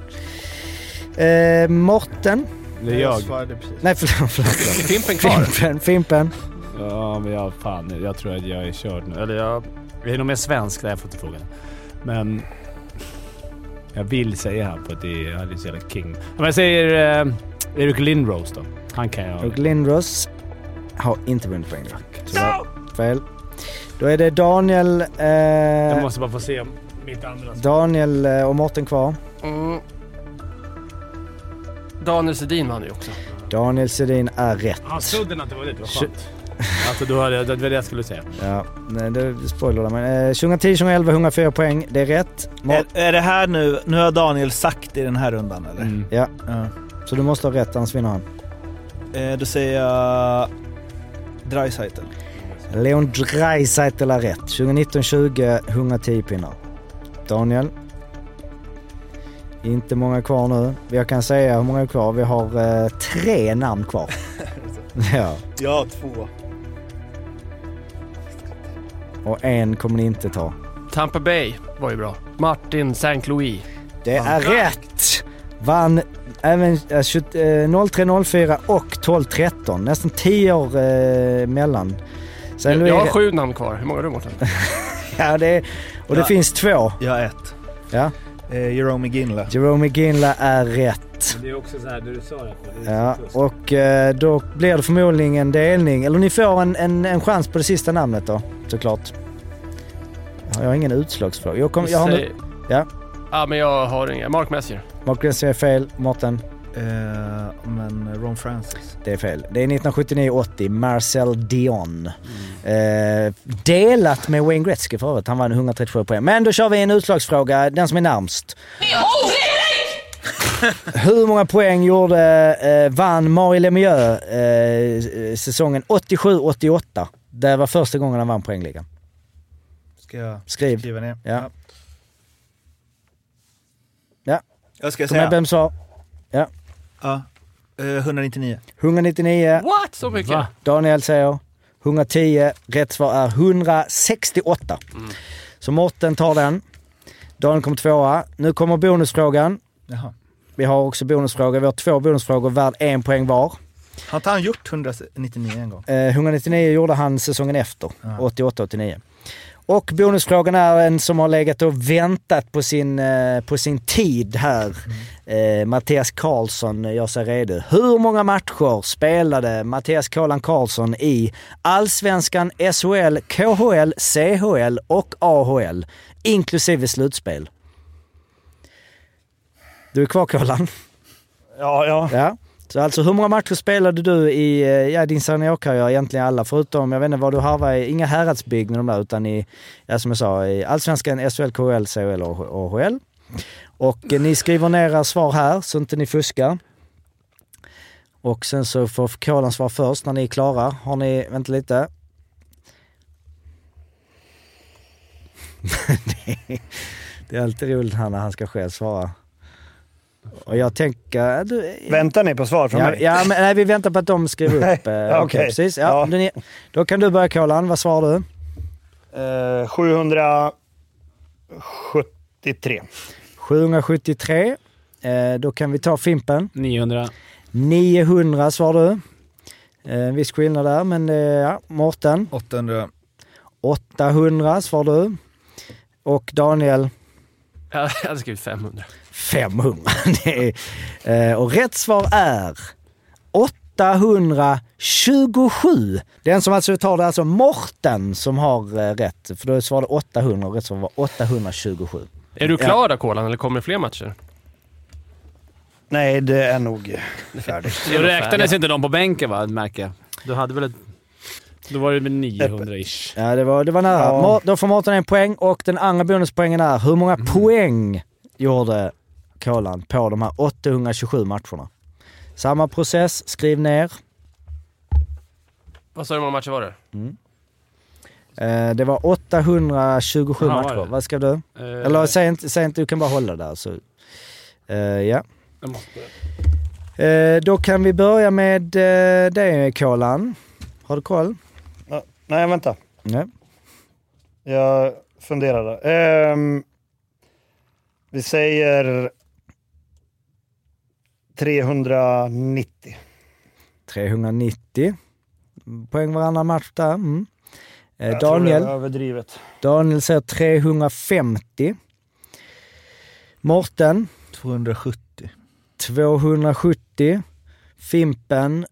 Eh, Morten? Det är jag. Nej förlåt, förlåt. Fimpen kvar? Fimpen, Fimpen. Ja, men jag, fan, jag tror att jag är körd nu. Eller jag, jag är nog mer svensk där jag fått frågan. Men jag vill säga han på att det är, han är så jävla king. Men jag säger eh, Eric Lindros då. Han kan jag. Och Lindros har inte vunnit poäng. Tyvärr. Fel. Då är det Daniel, Jag eh, måste bara få se om mitt andra. Daniel eh, och Morten kvar. Mm. Daniel Sedin vann ju också. Daniel Sedin är rätt. Han trodde att det var det. Det var skönt. Alltså då hade jag, det var det jag skulle säga. Ja, nej, det spoiler men eh, 2010-2011 104 poäng. Det är rätt. Är, är det här nu, nu har Daniel sagt i den här rundan eller? Mm. ja, Ja. så du måste ha rätt annars vinner han. Eh, då säger jag Dreisaitl. Leon Draisaitl är rätt. 2019-20 110 pinnar. Daniel? Inte många kvar nu. Jag kan säga hur många är kvar. Vi har eh, tre namn kvar. ja, Ja, två. Och en kommer ni inte ta. Tampa Bay var ju bra. Martin St. Louis. Det är rätt! Vann även eh, 20 eh, 0304 och 1213. Nästan 10 år eh, mellan. Jag, Louis- jag har sju namn kvar. Hur många har du Mårten? Ja, det är, och det Ja. finns två. Jag har ett. Ja. Eh, Jerome Ginla. Jerome Ginla är rätt. rätt. Det är också så här, det du sa det. Ja, och eh, då blir det förmodligen en delning. Eller ni får en, en, en chans på det sista namnet då, såklart. Jag har ingen utslagsfråga. Jag, kom, jag har nu... Ja, Ja, men jag har inga. Mark Messier. Mark Gressier är fel. Mårten, Eh, men Ron Francis. det är fel. Det är 1979-80. Marcel Dion. Eh, delat med Wayne Gretzky för övrigt. Han vann 137 poäng. Men då kör vi en utslagsfråga. Den som är närmst. Hur många poäng gjorde, eh, vann Marie Lemieux eh, säsongen 87-88? Det var första gången han vann poängligan. Ska jag Skriv. skriva ner? Ja. Ja. Jag ska Kom säga. vem sa? Ja. Ja. Eh, 199. 199. What? Så mycket? Va? Daniel säger 110. Rätt svar är 168. Så Mårten tar den. Daniel kommer tvåa. Nu kommer bonusfrågan. Jaha. Vi har också bonusfrågor. Vi har två bonusfrågor värd en poäng var. Har inte han gjort 199 en gång? Eh, 199 gjorde han säsongen efter, Ja. 88-89. Och bonusfrågan är en som har legat och väntat på sin, eh, på sin tid här. Eh, Mattias Karlsson gör sig redo. Hur många matcher spelade Mattias Karlan Karlsson i Allsvenskan, SHL, KHL, CHL och AHL? Inklusive slutspel. Du är kvar Karlan? Ja, ja. Ja. Så alltså hur många matcher spelade du i eh, ja, din seniorkarriär? Egentligen alla förutom, jag vet inte vad du harvade i, inga Häradsbygd med de där utan i, ja, som jag sa, i Allsvenskan, SHL, KHL, CHL och AHL. Och eh, ni skriver ner era svar här så inte ni fuskar. Och sen så får Kolan svara först när ni är klara. Har ni, vänta lite. det, är, det är alltid roligt här när han ska själv svara. Och jag tänker... Du, Väntar ni på svar från ja, mig? ja, men nej, vi väntar på att de skriver upp. Nej, eh, Okej, okej. precis. Ja, Ja. Då kan du börja Kolan. Vad svarar du? Eh, 773. 773. Eh, då kan vi ta Fimpen. 900. 900 svarar du. Eh, en viss skillnad där, men eh, ja. Mårten. 800. 800 svarar du. Och Daniel. Jag hade skrivit 500. 500. Det är, eh, och rätt svar är 827. Den som alltså tar det är alltså Morten som har eh, rätt. För då svarade 800 och rätt svar var 827. Är du Ja. klar då Kolan, eller kommer det fler matcher? Nej, det är nog färdigt. Då räknades inte de på bänken va, märker jag. Du hade väl ett... Då var det väl 900-ish. Ja, det var, det var nära. Ja. Då får Mårten en poäng och den andra bonuspoängen är hur många poäng gjorde Kolan på de här 827 matcherna? Samma process, skriv ner. Vad sa du hur många matcher var det? Eh, det var 827 Jaha, var matcher. det? Vad ska du? Eh, Eller säg inte, säg inte, du kan bara hålla där. Så. Eh, ja. jag måste- Eh, då kan vi börja med uh, dig Kolan. Har du koll? Nej, vänta. Nej. Jag funderar. Ehm, vi säger 390. 390 poäng varannan match där. Mm. Eh, Jag tror det Daniel. är överdrivet. Daniel säger 350. Morten 270. 270. Fimpen.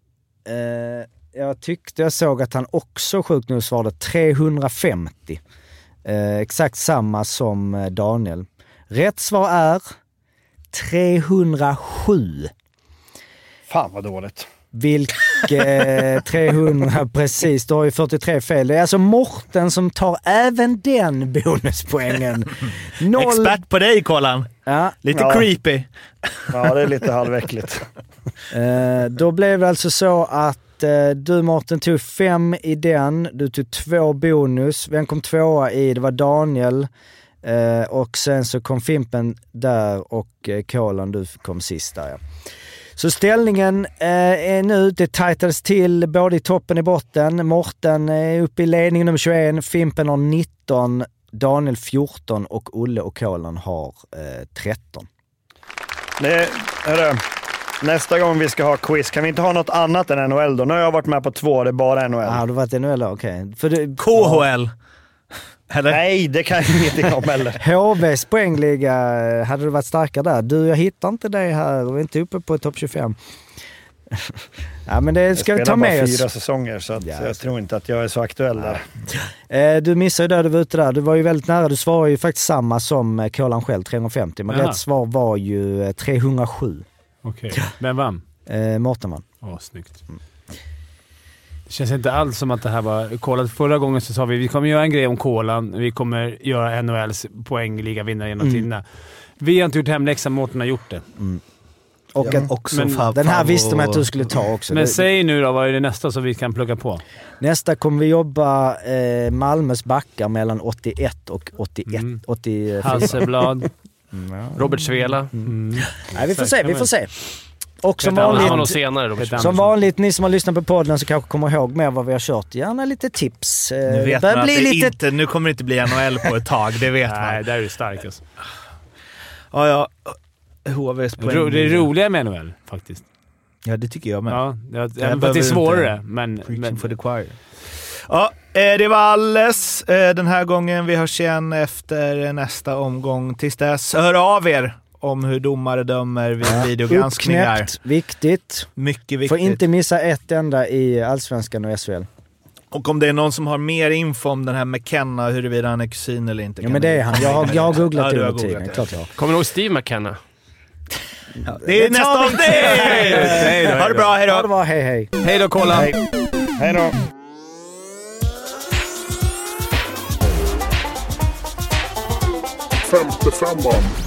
Eh, jag tyckte jag såg att han också sjukt nog svarade 350. Eh, exakt samma som eh, Daniel. Rätt svar är 307. Fan vad dåligt. Vilket 300 precis, du har ju 43 fel. Det är alltså Morten som tar även den bonuspoängen. Noll... Expert på dig Kolan. Ja. Lite Ja. creepy. Ja, det är lite halväckligt. Eh, då blev det alltså så att eh, du Mårten tog fem i den, du tog två bonus. Vem kom tvåa i? Det var Daniel. Eh, och sen så kom Fimpen där och eh, Kolan, du kom sist där ja. Så ställningen eh, är nu, det tajtades till både i toppen och i botten. Morten är uppe i ledning nummer 21, Fimpen har 19, Daniel 14 och Olle och Kolan har eh, 13. Det, hörru, nästa gång vi ska ha quiz, kan vi inte ha något annat än NHL då? Nu har jag varit med på två, det är bara NHL. Ja, ah, du varit NHL, okej. För du, KHL. Eller? Nej, det kan jag ingenting om heller. HVs poängliga, eh, hade du varit starkare där? Du, jag hittar inte dig här och är inte uppe på topp 25. ja, men det ska jag vi ta med bara oss. fyra säsonger, så att Ja, jag tror inte att jag är så aktuell där. Eh, Du missade ju där du var ute där. Du var ju väldigt nära. Du svarade ju faktiskt samma som eh, Kolan själv, 350. Men Jaha. rätt svar var ju eh, 307. Okej. Vem vann? Eh, Mårten vann. Åh, snyggt. Det känns inte alls som att det här var... Kolan, förra gången så sa vi vi kommer göra en grej om kolan. Vi kommer göra NHLs poängliga vinnare genom Mm. tiderna. Vi har inte gjort hemläxan, Mårten har gjort det. Och Ja, också men fa- den här visste man att du skulle ta också. Men Det- säg nu då, vad är det nästa så vi kan plugga på? Nästa kommer vi jobba eh, Malmös backar mellan 81 och 81. Mm. 84. Hasselblad, Mm, ja. Robert Svela. Mm. Nej, vi får se, vi får se. Och som vanligt, senare som vanligt, ni som har lyssnat på podden så kanske kommer ihåg mer vad vi har kört. Gärna lite tips. Eh, Nu det vet man att bli det lite... inte, nu kommer det inte bli NHL på ett tag, det vet Nej, man. där är du stark alltså. Ja, ja. HVs poäng. Det är roligare med NHL faktiskt. Ja, det tycker jag med. Ja, det, även fast det är inte- svårare. Men, Preaching men for the choir. Ja, eh, det var alldeles eh, den här gången. Vi hörs igen efter nästa omgång. Tills dess, hör av er om hur domare dömer vid videogranskningar. Uppknäppt, viktigt. Mycket viktigt. Får inte missa ett enda i Allsvenskan och SHL. Och om det är någon som har mer info om den här McKenna, huruvida han är kusin eller inte. Ja men det är han. Jag har, jag har googlat Ja, det under tiden. Klart jag har. Kommer du ihåg Steve McKenna? Det är nästa avsnitt! Hej då, Ha det bra, hej Ha det då! bra, hej hej. Hej då Kolan! Hej. Hej då! Femte femman.